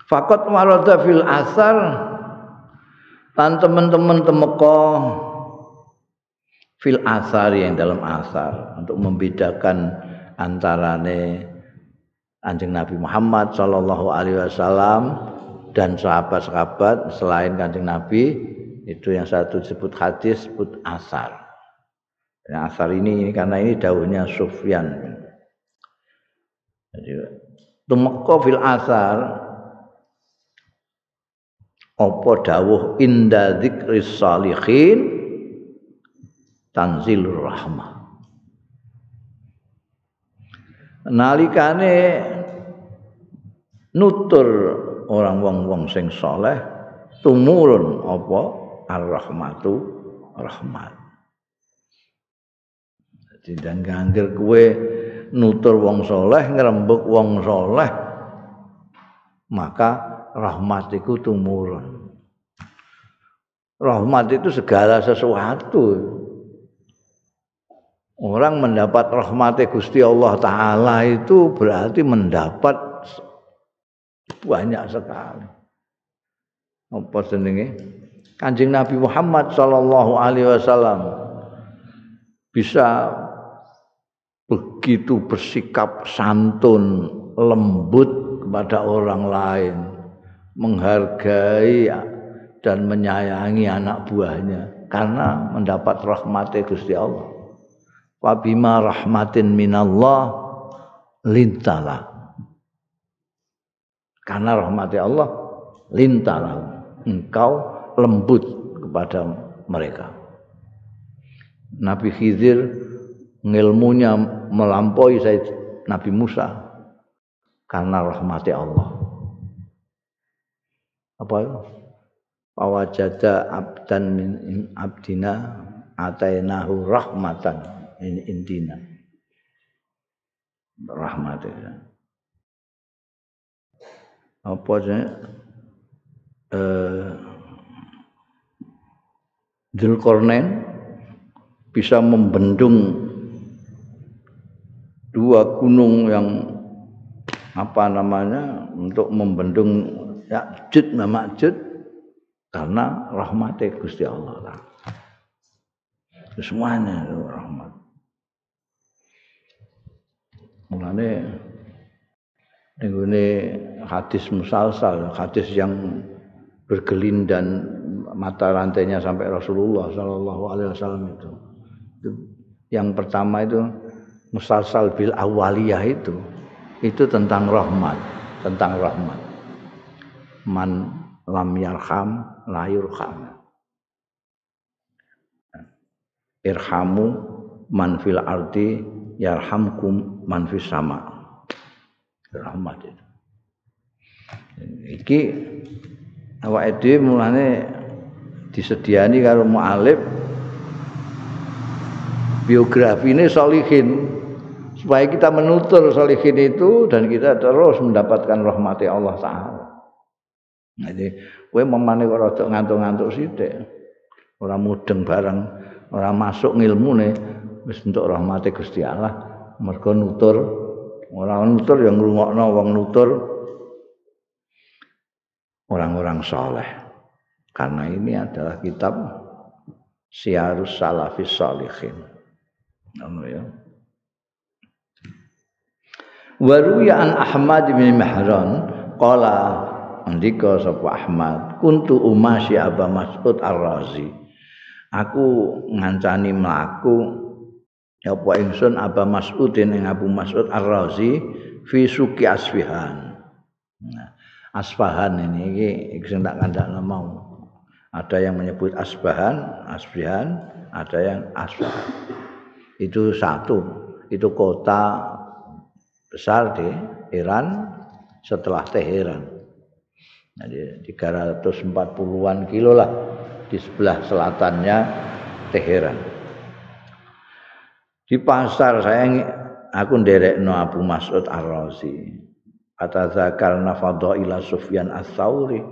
Fakot warada fil asar dan teman-teman temeko fil asar yang dalam asar untuk membedakan antarane Anjing Nabi Muhammad Shallallahu Alaihi Wasallam dan sahabat-sahabat selain Kanjeng Nabi itu yang satu disebut hadis disebut asar. Dan asar ini, ini karena ini daunnya Sufyan. Jadi tumeka fil asar apa dawuh inda dzikris salihin tanzilur rahmah. Nalikane nutur orang wong-wong sing soleh tumurun apa? Ar-rahmatu rahmat. Jadi dan gangger kue nutur wong soleh ngerembuk wong soleh maka rahmat itu tumurun. Rahmat itu segala sesuatu Orang mendapat rahmat Gusti Allah taala itu berarti mendapat banyak sekali. Apa jenenge? Kanjeng Nabi Muhammad sallallahu alaihi wasallam bisa begitu bersikap santun, lembut kepada orang lain, menghargai dan menyayangi anak buahnya karena mendapat rahmat Gusti Allah wa bima rahmatin minallah lintala karena rahmati Allah lintala engkau lembut kepada mereka Nabi Khidir ngilmunya melampaui Nabi Musa karena rahmati Allah. Apa itu? Pawajada abdan min abdina atainahu rahmatan in intina. Rahmat ya. Apa sih? Eh, Zulkarnain bisa membendung dua gunung yang apa namanya untuk membendung Ya'jud Ma'jud karena rahmatnya Gusti Allah lah. Semuanya itu rahmat. Mulane ini hadis musalsal, hadis yang bergelindan mata rantainya sampai Rasulullah Shallallahu Alaihi Wasallam itu. Yang pertama itu musalsal bil awaliyah itu itu tentang rahmat, tentang rahmat. Man lam yarham la yurham. Irhamu man fil ardi yarhamkum man fis sama. Rahmat itu. Iki awake dhewe mulane disediani karo mualif biografi ini solihin supaya kita menutur solihin itu dan kita terus mendapatkan rahmati Allah Taala. Jadi, kowe memane kok rada ngantuk-ngantuk sithik. Ora mudeng bareng, ora masuk ngilmune wis entuk rahmati Gusti Allah. Mergo nutur, ora nutur yang ngrungokno wong nutur orang-orang soleh. Karena ini adalah kitab Syiarus Salafis Salihin. Ngono ya. Waruya an Ahmad bin Mahran qala andika sapa Ahmad kuntu umasi Aba Mas'ud Ar-Razi. Aku ngancani mlaku apa ingsun Mas'udin ing Abu Mas'ud Ar-Razi fi suki Asfihan. Nah, Asfahan ini iki sing tak kandakno mau. Ada yang menyebut Asbahan, Asfihan, ada yang Asfahan. Itu satu, itu kota besar di Iran setelah Teheran. Jadi 340-an kilo lah di sebelah selatannya Teheran. Di pasar saya aku nderekno Abu Mas'ud Ar-Razi. Atazakarna fadaila Sufyan Ats-Tsauri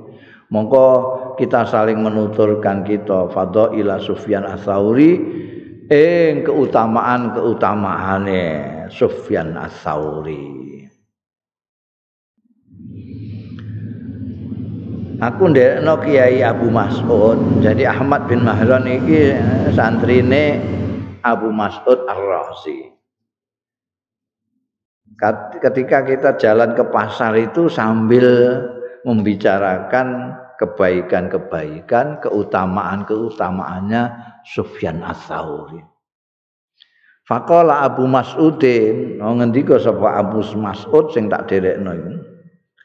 mongko kita saling menuturkan kita fadaila Sufyan Ats-Tsauri ing keutamaan-keutamaane Sufyan Ats-Tsauri Aku ndekno Kiai Abu Mas'ud. Jadi Ahmad bin Mahran iki santrine Abu Mas'ud Ar-Razi. ketika kita jalan ke pasar itu sambil membicarakan kebaikan-kebaikan, keutamaan-keutamaannya Sufyan Ats-Tsauri. Faqala Abu Mas'udin, oh ngendika sapa Abu Mas'ud sing tak derekno iku,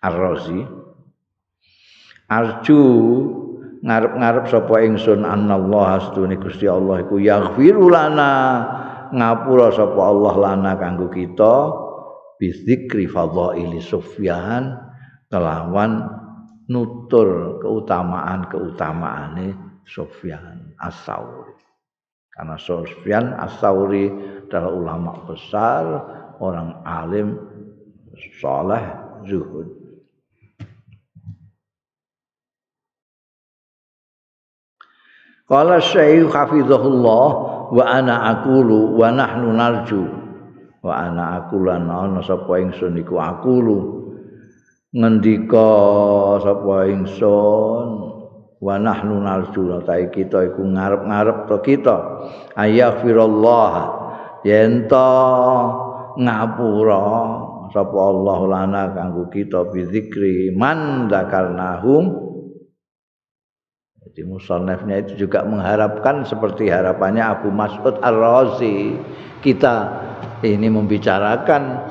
Ar-Razi. Arju ngarep-ngarep sapa ingsun anallah astune Gusti Allah iku yaghfiru lana ngapura sapa Allah lana kanggo kita bizikri fadhaili Sufyan kelawan nutur keutamaan-keutamaane Sufyan As-Sauri. Karena Sufyan As-Sauri adalah ulama besar, orang alim, soleh, zuhud. Qala Syekh hafizahullah wa ana aqulu wa nahnu narju. Wa ana aku lan ana sapa ingsun iku aku lu ngendika sapa ingsun wa nahnu narju. Ta kita iku ngarep-ngarep to kita. Ayaghfirullah. Yen to ngapura sapa Allah lana kanggo kita bizikri man dzakarnahum jadi musannafnya itu juga mengharapkan seperti harapannya Abu Mas'ud Ar-Razi. Kita ini membicarakan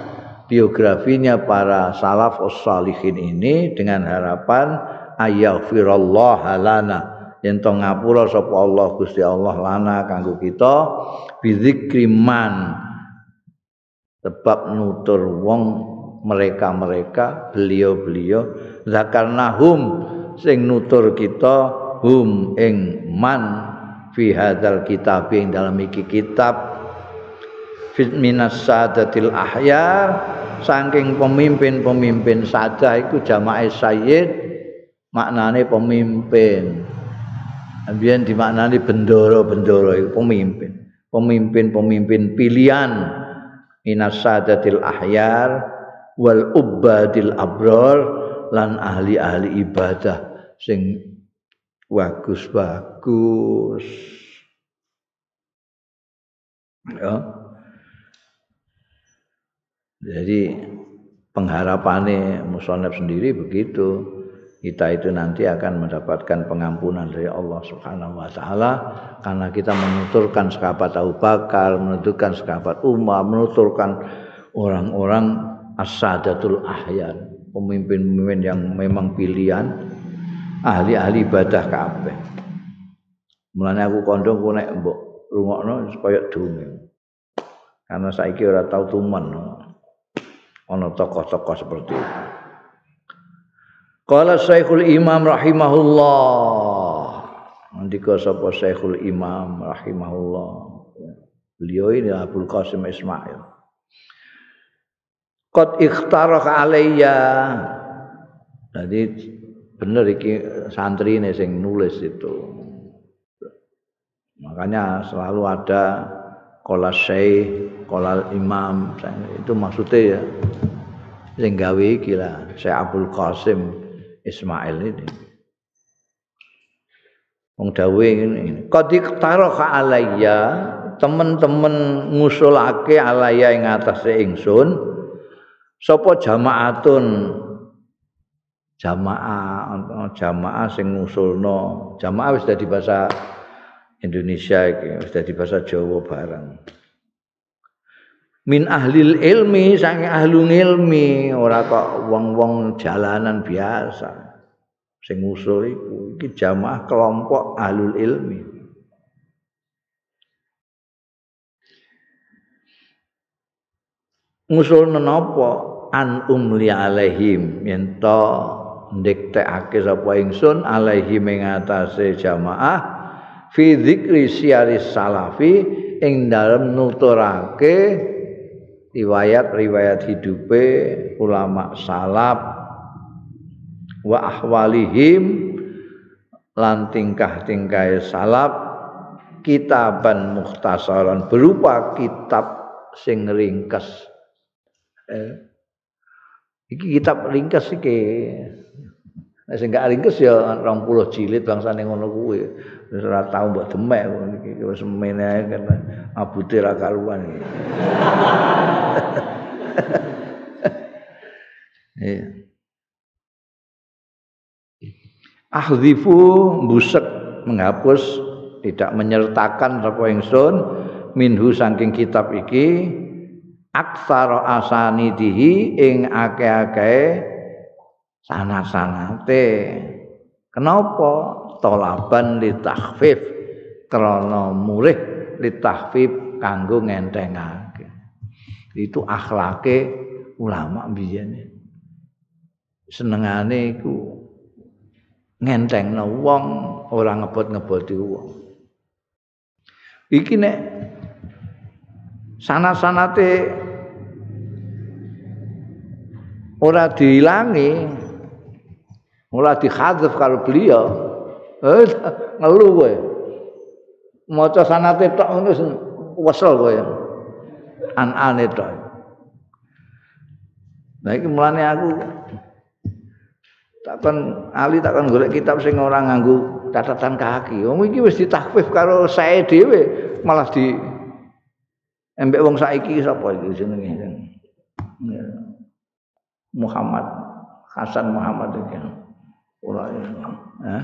biografinya para salaf salihin ini dengan harapan ayaghfirullah lana yen to ngapura sapa Allah Gusti Allah lana kanggo kita bizikri man. Sebab nutur wong mereka-mereka beliau-beliau zakarnahum sing nutur kita hum ing man fi hadzal kitab ing dalam iki kitab fit minas sadatil ahyar saking pemimpin-pemimpin saja iku jamaah sayyid maknane pemimpin Ambian dimaknani bendoro-bendoro itu pemimpin. Pemimpin-pemimpin pilihan minas sadatil ahyar wal ubadil abror lan ahli-ahli ibadah sing bagus-bagus. Ya. Jadi pengharapannya musonab sendiri begitu. Kita itu nanti akan mendapatkan pengampunan dari Allah Subhanahu wa taala karena kita menuturkan sahabat Abu Bakar, menuturkan sahabat Umar, menuturkan orang-orang as-sadatul ahyan, pemimpin-pemimpin yang memang pilihan ahli-ahli ibadah kabeh. Mulane aku kondong ku nek mbok rungokno supaya dunge. Karena saiki ora tau tumen. Ana tokoh-tokoh seperti itu. Qala Syekhul Imam rahimahullah. Ndika sapa Syekhul Imam rahimahullah. Beliau ini Abdul Qasim Ismail. Qad ikhtaraka alayya. Jadi bener iki santri ini sing nulis itu. Makanya selalu ada kola syekh kola imam itu maksudnya ya sing gawe iki lah Syekh Abdul Qasim Ismail ini. Wong dawe ini qad iqtaraka alayya teman-teman ngusulake alayya ing atase ingsun sapa jamaatun jamaah jamaah sing ngusulno. Jamaah wis dadi bahasa Indonesia iki wis dadi bahasa Jawa bareng. Min ahlil ilmi saking ahlu ilmi ora kok wong-wong jalanan biasa. Sing ngusul iku iki jamaah kelompok ahlul ilmi. Ngusul napa an umli alaihim yen ndektekake sapa ingsun alaihi mengatase jamaah fi dzikri siaris salafi ing dalem nuturake riwayat-riwayat hidupe ulama salaf wa ahwalihim lan tingkah-tingkah salaf kitaban mukhtasaran berupa kitab sing ringkes. Eh, iki kitab ringkes iki Sing gak ringkes ya 20 jilid bangsane ngono kuwi. Wis ora tau mbok demek iki wis mene kan abute ra karuan iki. Iya. Ahdzifu busek menghapus tidak menyertakan sapa ingsun minhu saking kitab iki aksara asanidihi ing akeh-akeh sanat-sanate kenapa tolaban li takhfif krana murih li takhfif kanggo ngentengake? Itu akhlake ulama biyen senengane iku ngentengno wong ora ngebot-ngeboti wong. Iki nek sanat-sanate ora diilangi Mula dihadzaf kalau beliau eh, ngeluh kowe. Maca sanate tok ngono wesel kowe. An-ane tok. Nah iki mulane aku takon ali takon golek kitab sing ora nganggo catatan kaki. Wong iki wis ditakfif karo sae dhewe malah di embek wong saiki sapa iki jenenge? Muhammad Hasan Muhammad iki. Ora ya.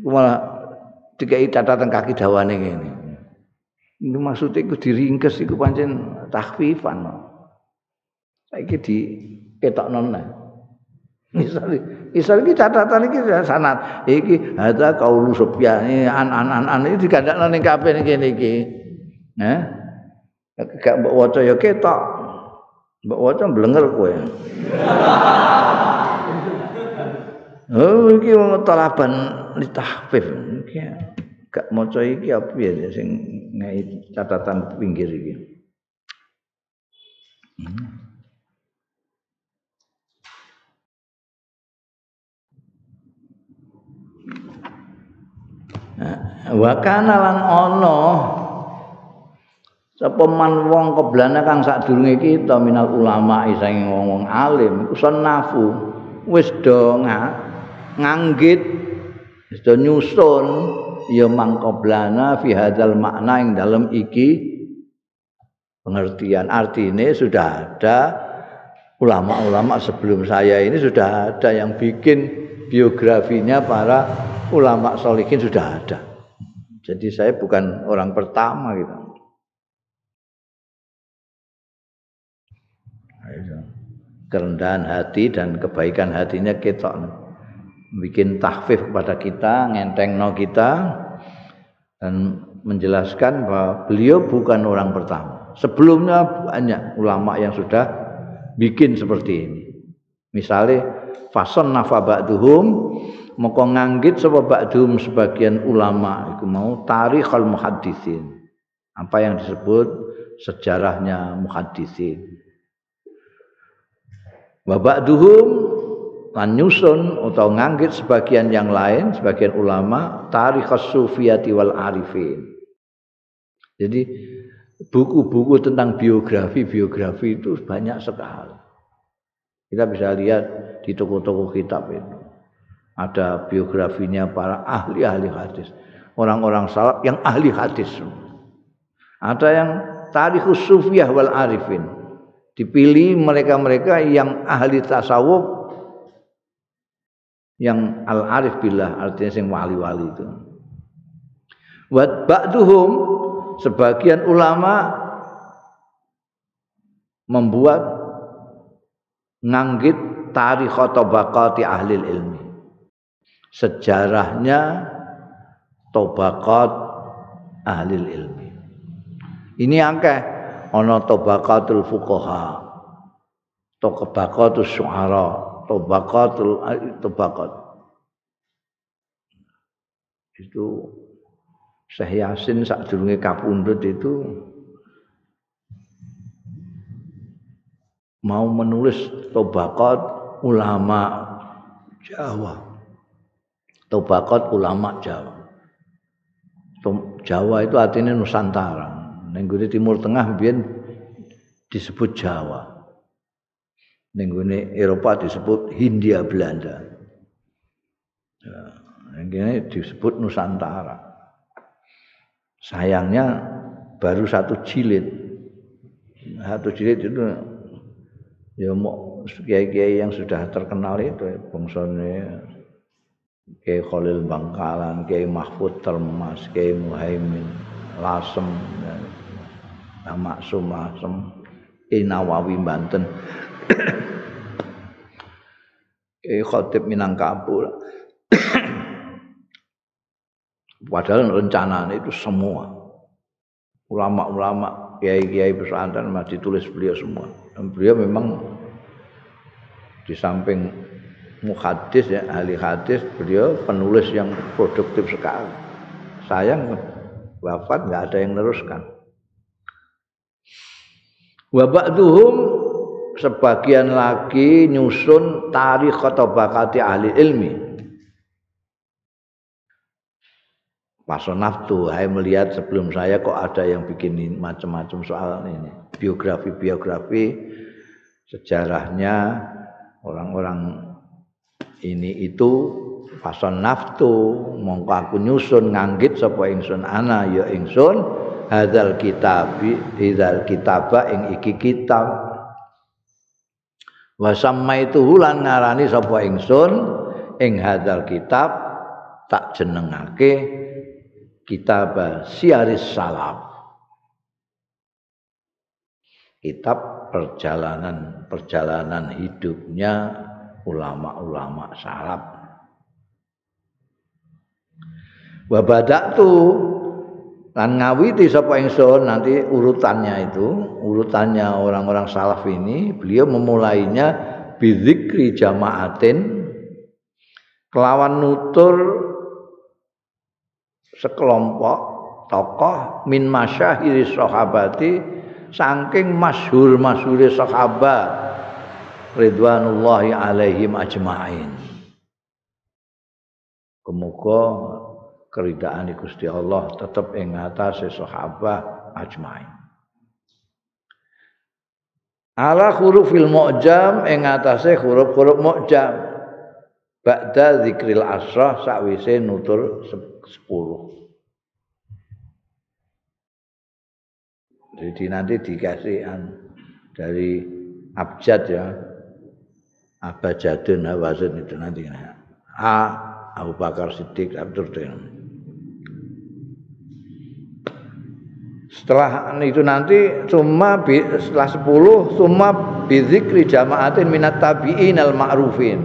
Malah dikai catatan kaki dawane ngene. Ini maksudnya itu diringkes itu pancen takhfifan. Saiki di ketok nona. Misal, misal ini catatan ini sanat. Iki ada kaulu sopya ini an an an an ini digandak nona kafe ini gini iki. Eh? Gak mbak waca ya ketok. Mbak waca blenger kowe. Oh iki wong talaban litahfif. Iki gak maca iki apa ya sing ngai catatan pinggir iki. Hmm. Wa kana lan ana sapa man wong keblana kang sadurunge kita minal ulama saking wong-wong alim iku nafu wis do nganggit. Do nyusun. Ya mangkoblana fi hadzal makna ing dalem iki. Pengertian artinya sudah ada. Ulama-ulama sebelum saya ini sudah ada yang bikin biografinya para ulama solikin sudah ada. Jadi saya bukan orang pertama gitu. Kerendahan hati dan kebaikan hatinya kita bikin tahfif kepada kita, ngenteng no kita dan menjelaskan bahwa beliau bukan orang pertama. Sebelumnya banyak ulama yang sudah bikin seperti ini. Misalnya fason nafa ba'duhum moko nganggit sapa ba'duhum sebagian ulama itu mau tarikhul muhaddisin. Apa yang disebut sejarahnya muhaddisin. Babak duhum lan atau nganggit sebagian yang lain, sebagian ulama tarikh sufiyati wal arifin. Jadi buku-buku tentang biografi-biografi itu banyak sekali. Kita bisa lihat di toko-toko kitab itu. Ada biografinya para ahli-ahli hadis. Orang-orang salaf yang ahli hadis. Ada yang tarikh sufiyah wal arifin dipilih mereka-mereka yang ahli tasawuf yang al arif billah artinya sing wali-wali itu. Wa ba'duhum sebagian ulama membuat nganggit tarikh tabaqati ahli ilmi. Sejarahnya tabaqat ahli ilmi. Ini angka ana tabaqatul fuqaha tabaqatus syu'ara tabaqatul tabaqat itu Syekh Yasin sadurunge kapundhut itu mau menulis tabaqat ulama Jawa. Tabaqat ulama Jawa. Jawa itu artinya Nusantara. Ning Timur Tengah biyen disebut Jawa. Ning Eropa disebut Hindia Belanda. Ya, disebut Nusantara. Sayangnya baru satu jilid. Satu jilid itu ya mau kiai-kiai yang sudah terkenal itu ya, bangsane Kiai Khalil Bangkalan, Kiai Mahfud Termas, Kiai Muhaimin, Lasem, ya. Maksum Maksum Inawawi Banten Eh khotib Minangkabau Padahal rencana itu semua ulama-ulama kiai-kiai pesantren masih ditulis beliau semua. Dan beliau memang di samping muhadis ya ahli hadis beliau penulis yang produktif sekali. Sayang wafat nggak ada yang meneruskan. Wa ba'duhum sebagian lagi nyusun tarikh bakati ahli ilmi. naftu, saya melihat sebelum saya kok ada yang bikin macam-macam soal ini. Biografi-biografi sejarahnya orang-orang ini itu pason naftu mongko aku nyusun nganggit sapa ingsun ana ya ingsun hadzal kitabi idzal kitaba ing iki kitab wa itu lan ngarani sapa ingsun ing hadzal kitab tak jenengake kitab siaris salaf kitab perjalanan perjalanan hidupnya ulama-ulama salaf. Wa badatu lan ngawiti sapa ingsun nanti urutannya itu urutannya orang-orang salaf ini beliau memulainya bidzikri jamaatin kelawan nutur sekelompok tokoh min masyahiri sahabati saking masyhur masyhure sahabat ridwanullahi alaihim ajmain. Kemuka keridaan Gusti Allah tetap ing atase sahabat ajmain. Ala hurufil mu'jam ing atase huruf-huruf mu'jam. Ba'da zikril asrah sakwise nutur 10. Jadi nanti dikasih dari abjad ya. Abjadun hawazun itu nanti. A Abu Bakar Siddiq Abdur Setelah itu nanti cuma setelah 10 cuma bizikri jamaatin minat tabi'in al ma'rufin.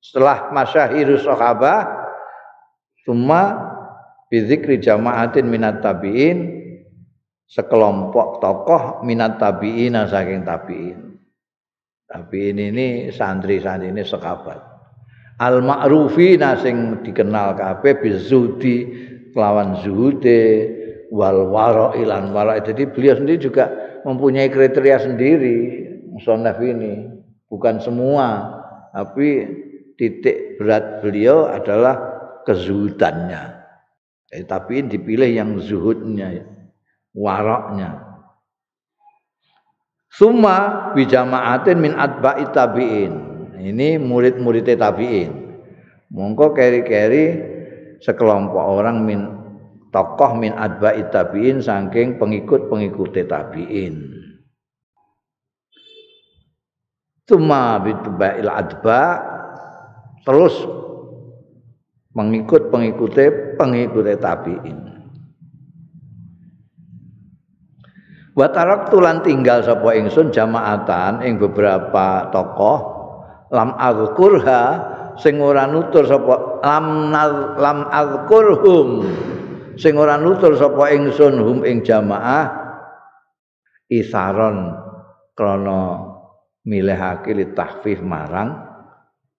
Setelah masyahiru sahabah cuma bizikri jamaatin minat tabi'in sekelompok tokoh minat tabi'in saking tabi'in. Tabi'in ini santri-santri ini sahabat al ma'rufina sing dikenal kabeh bizudi kelawan zuhude wal wara ilan wara jadi beliau sendiri juga mempunyai kriteria sendiri musonaf ini. Bukan semua tapi titik berat beliau adalah kezuhudannya. Eh, tapi dipilih yang zuhudnya waroknya. Summa bijamaatin min atba'i tabi'in. Ini murid-murid tabi'in. Mongko keri-keri sekelompok orang min tokoh min adba'i tabi'in saking pengikut-pengikut tabi'in. Tuma bitba'il adba terus pengikut pengikut pengikut tabi'in. Wa tulan tinggal sapa ingsun jamaatan ing beberapa tokoh lam azkurha sing ora nutur sapa lam lam azkurhum sing ora nutur sapa ingsun hum ing jamaah isaron krana milihake li tahfif marang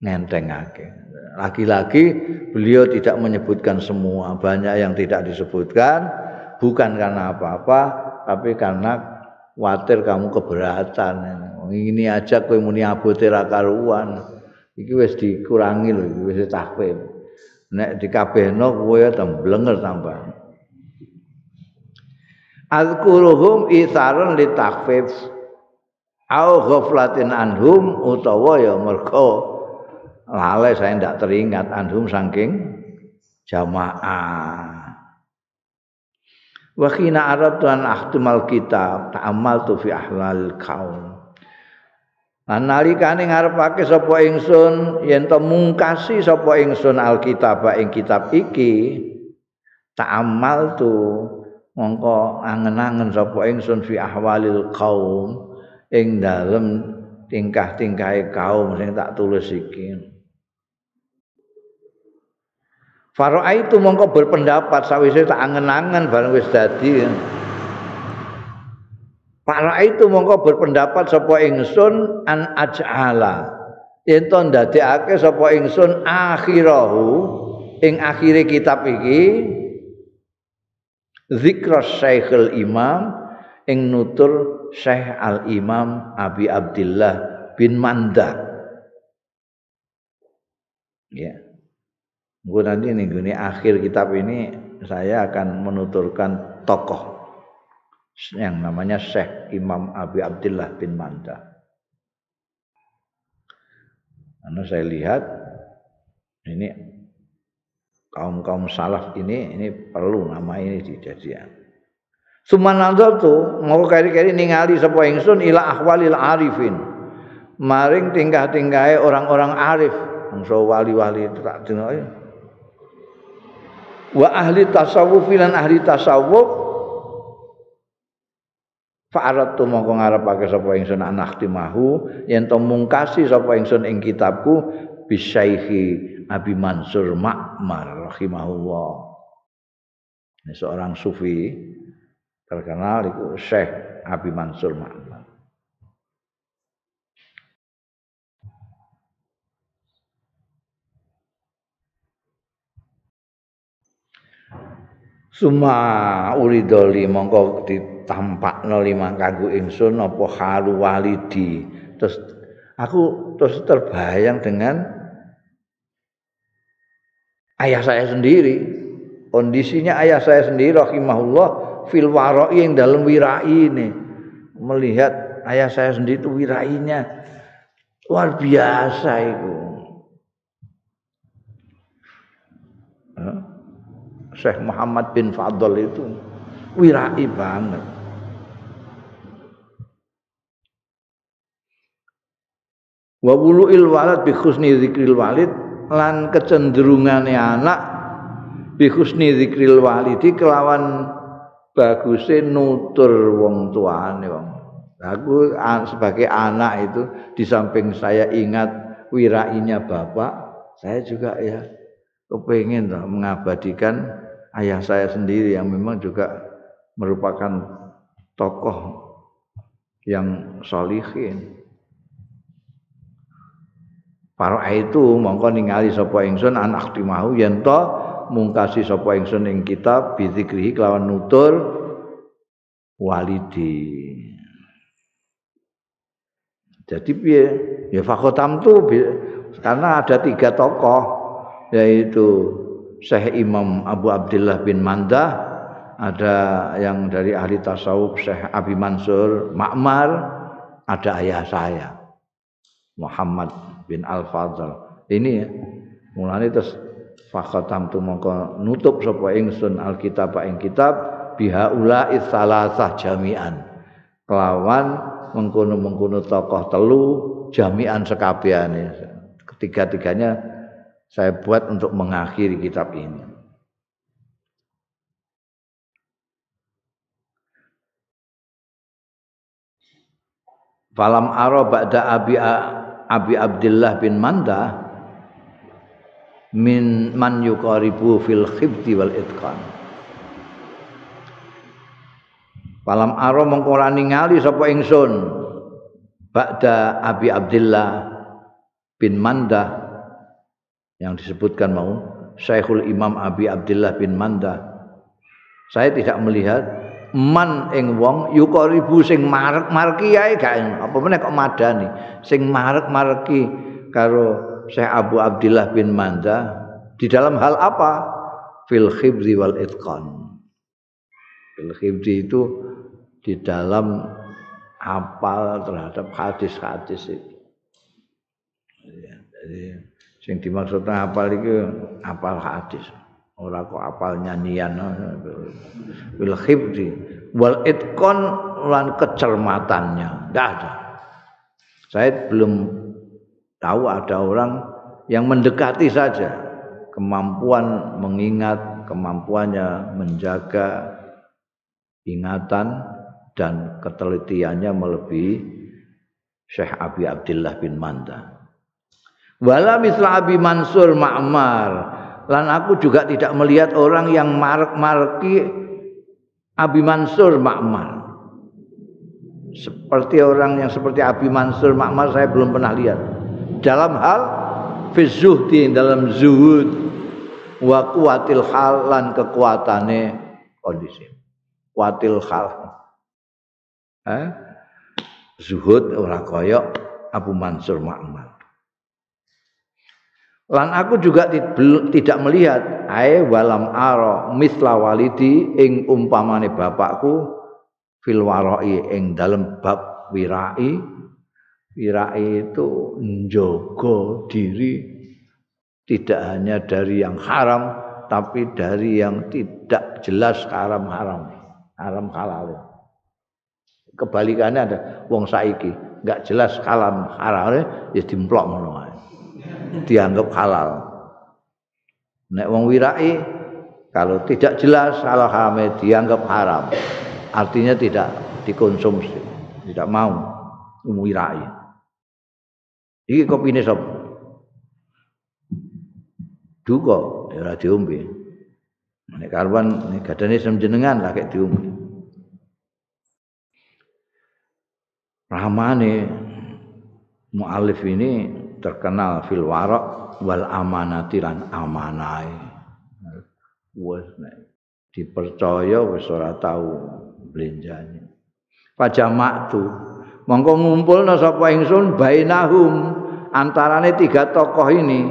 ngentengake lagi-lagi beliau tidak menyebutkan semua banyak yang tidak disebutkan bukan karena apa-apa tapi karena khawatir kamu keberatan. Ini aja kowe muni abote ra karuan. Iki wis dikurangi lho wis tahfif nek dikabehno kowe temblenger tambah. Azkuruhum isarun li takhfif. Au ghaflatin anhum utawa ya mergo lale saya ndak teringat anhum saking jamaah. Wa khina aradtu an ahtimal kitab ta'amaltu fi ahlal kaum Lan nalikane ngarepake sapa ingsun yen to mungkasi sapa ingsun alkitab ing kitab iki ta'amal tu mongko angen-angen sapa ingsun fi ahwalil kaum ing dalem tingkah-tingkahe kaum sing tak tulis iki. Faro'aitu mongko berpendapat sawise tak angen-angen bareng wis dadi Para itu mongko berpendapat sapa ingsun an aj'ala. Yen to ndadekake sapa ingsun akhirahu ing akhire kitab iki zikra Syekhul Imam ing nutur Syekh Al Imam Abi Abdullah bin Manda. Ya. Nanti ini akhir kitab ini saya akan menuturkan tokoh yang namanya Syekh Imam Abi Abdullah bin Manda. Karena saya lihat ini kaum-kaum salaf ini ini perlu nama ini dijadikan. Sumanazal tu mau kari-kari ningali sapa ingsun ila ahwalil arifin. Maring tingkah-tingkahe orang-orang arif, bangsa wali-wali tak denoe. Wa ahli tasawuf lan ahli tasawuf Fa'aratu mongko ngarepake sapa ingsun anaktimahu yen to mungkasi sapa ingsun ing kitabku bisyaihi Abi Mansur Ma'mar rahimahullah. Ini seorang sufi terkenal itu Syekh Abi Mansur Ma'mar. Suma uridoli mongko ditampakno limang kanggo ingsun apa halu walidi. Terus aku terus terbayang dengan ayah saya sendiri. Kondisinya ayah saya sendiri rahimahullah fil warai yang dalam wirai ini. Melihat ayah saya sendiri itu wirainya luar biasa itu. Syekh Muhammad bin Fadl itu wirai banget. Wa wulu'il walad bi husni zikril walid lan kecenderungane anak bi husni zikril walidi kelawan baguse nutur wong tuane wong. Aku sebagai anak itu di samping saya ingat wirainya bapak, saya juga ya kepengen mengabadikan ayah saya sendiri yang memang juga merupakan tokoh yang solihin. Para itu mongko ningali sapa ingsun anak timahu yen to mungkasi sapa ingsun ing kitab bizikri kelawan nutur walidi. Jadi piye? Ya fakotam tu karena ada tiga tokoh yaitu Syekh Imam Abu Abdullah bin Mandah, ada yang dari ahli tasawuf Syekh Abi Mansur Ma'mar, ada ayah saya Muhammad bin Al Fadl. Ini ya. Mulane terus fakhatam tu mongko nutup sapa ingsun alkitab ing kitab bihaula salasah jami'an. Kelawan mengkono-mengkono tokoh telu jami'an sekabehane. Ketiga-tiganya saya buat untuk mengakhiri kitab ini. Falam aro ba'da Abi Abi Abdullah bin Manda min man yuqaribu fil khibti wal itqan. Falam aro mengko ningali sapa ingsun ba'da Abi Abdullah bin Manda yang disebutkan mau Syekhul Imam Abi Abdullah bin Manda saya tidak melihat man ing wong yukaribu sing marek marki ae gak apa meneh kok madani? Sing marek marki karo Syekh Abu Abdullah bin Manda di dalam hal apa? Fil khibri wal itqan. Fil khibri itu di dalam apal terhadap hadis-hadis itu. Jadi Sing dimaksud apal iki apal hadis. Ora kok apal nyanyian. Bil khibri wal itqan lan kecermatannya. Enggak ada. Saya belum tahu ada orang yang mendekati saja kemampuan mengingat, kemampuannya menjaga ingatan dan ketelitiannya melebihi Syekh Abi Abdullah bin Manda. Wala misla Abi Mansur Ma'mar. Lan aku juga tidak melihat orang yang marek-mareki Abi Mansur Ma'mar. Seperti orang yang seperti Abi Mansur Ma'mar saya belum pernah lihat. Dalam hal fizuhdi dalam zuhud wa kuatil hal lan kekuatane kondisi. Kuatil hal. Eh? Zuhud ora koyok Abu Mansur Ma'mar. Lan aku juga tidak melihat ae walam aro misla walidi ing umpamane bapakku fil warai ing dalem bab wirai. Wirai itu njogo diri tidak hanya dari yang haram tapi dari yang tidak jelas haram haram haram halal. Kebalikannya ada wong saiki nggak jelas haram haram ya dimplok ngono dianggap halal. Nek wong wirai kalau tidak jelas halal haram dianggap haram. Artinya tidak dikonsumsi, tidak mau wirai. Iki kopine sop. Duka ya ora diombe. nek karuan nek gadane jenengan lah kayak diumum ramane mualif ini terkenal fil warok wal amanati lan amanai wis dipercaya wis ora tau blenjane. Pajamak tu mongko ngumpulna sapa ingsun bainahum antarane tiga tokoh ini.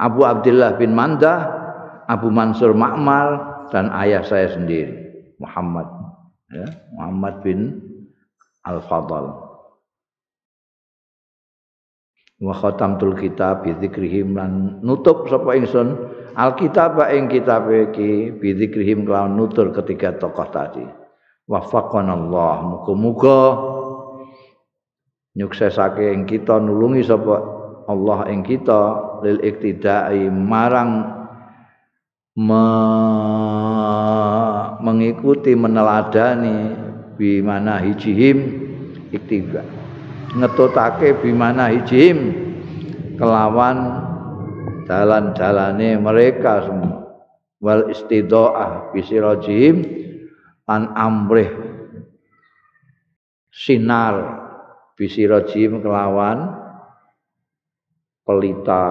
Abu Abdullah bin Mandah Abu Mansur Ma'mar dan ayah saya sendiri Muhammad ya, Muhammad bin Al-Fadl wa khatamtul kitab bi dzikrihim lan nutup sapa ingsun alkitab ing kitab iki bi dzikrihim kelawan nutur ketiga tokoh tadi. Wafaqanallah muga-muga nyuksesake ing kita nulungi sapa Allah ing kita lil iktidai marang me mengikuti meneladani bimana hijihim iktiba ngetutake bimana hijihim kelawan jalan-jalane mereka semua. Wal istidoah bisirajihim an amrih sinar bisirajihim kelawan pelita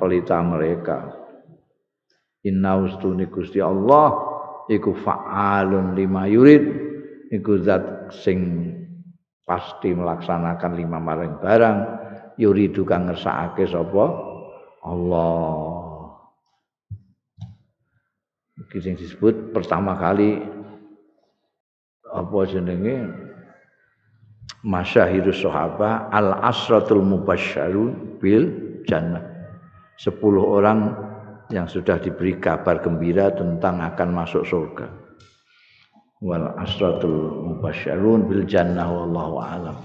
pelita mereka. Inna ustuni Gusti Allah iku fa'alun lima yurid iku zat sing pasti melaksanakan lima maring barang yuridu kang ngersakake sapa? Allah. Iki sing disebut pertama kali apa jenenge? Masyahirus sahabat al asratul mubasysyarun bil jannah. 10 orang yang sudah diberi kabar gembira tentang akan masuk surga. Wal asratul mubasyarun bil jannah wallahu alam.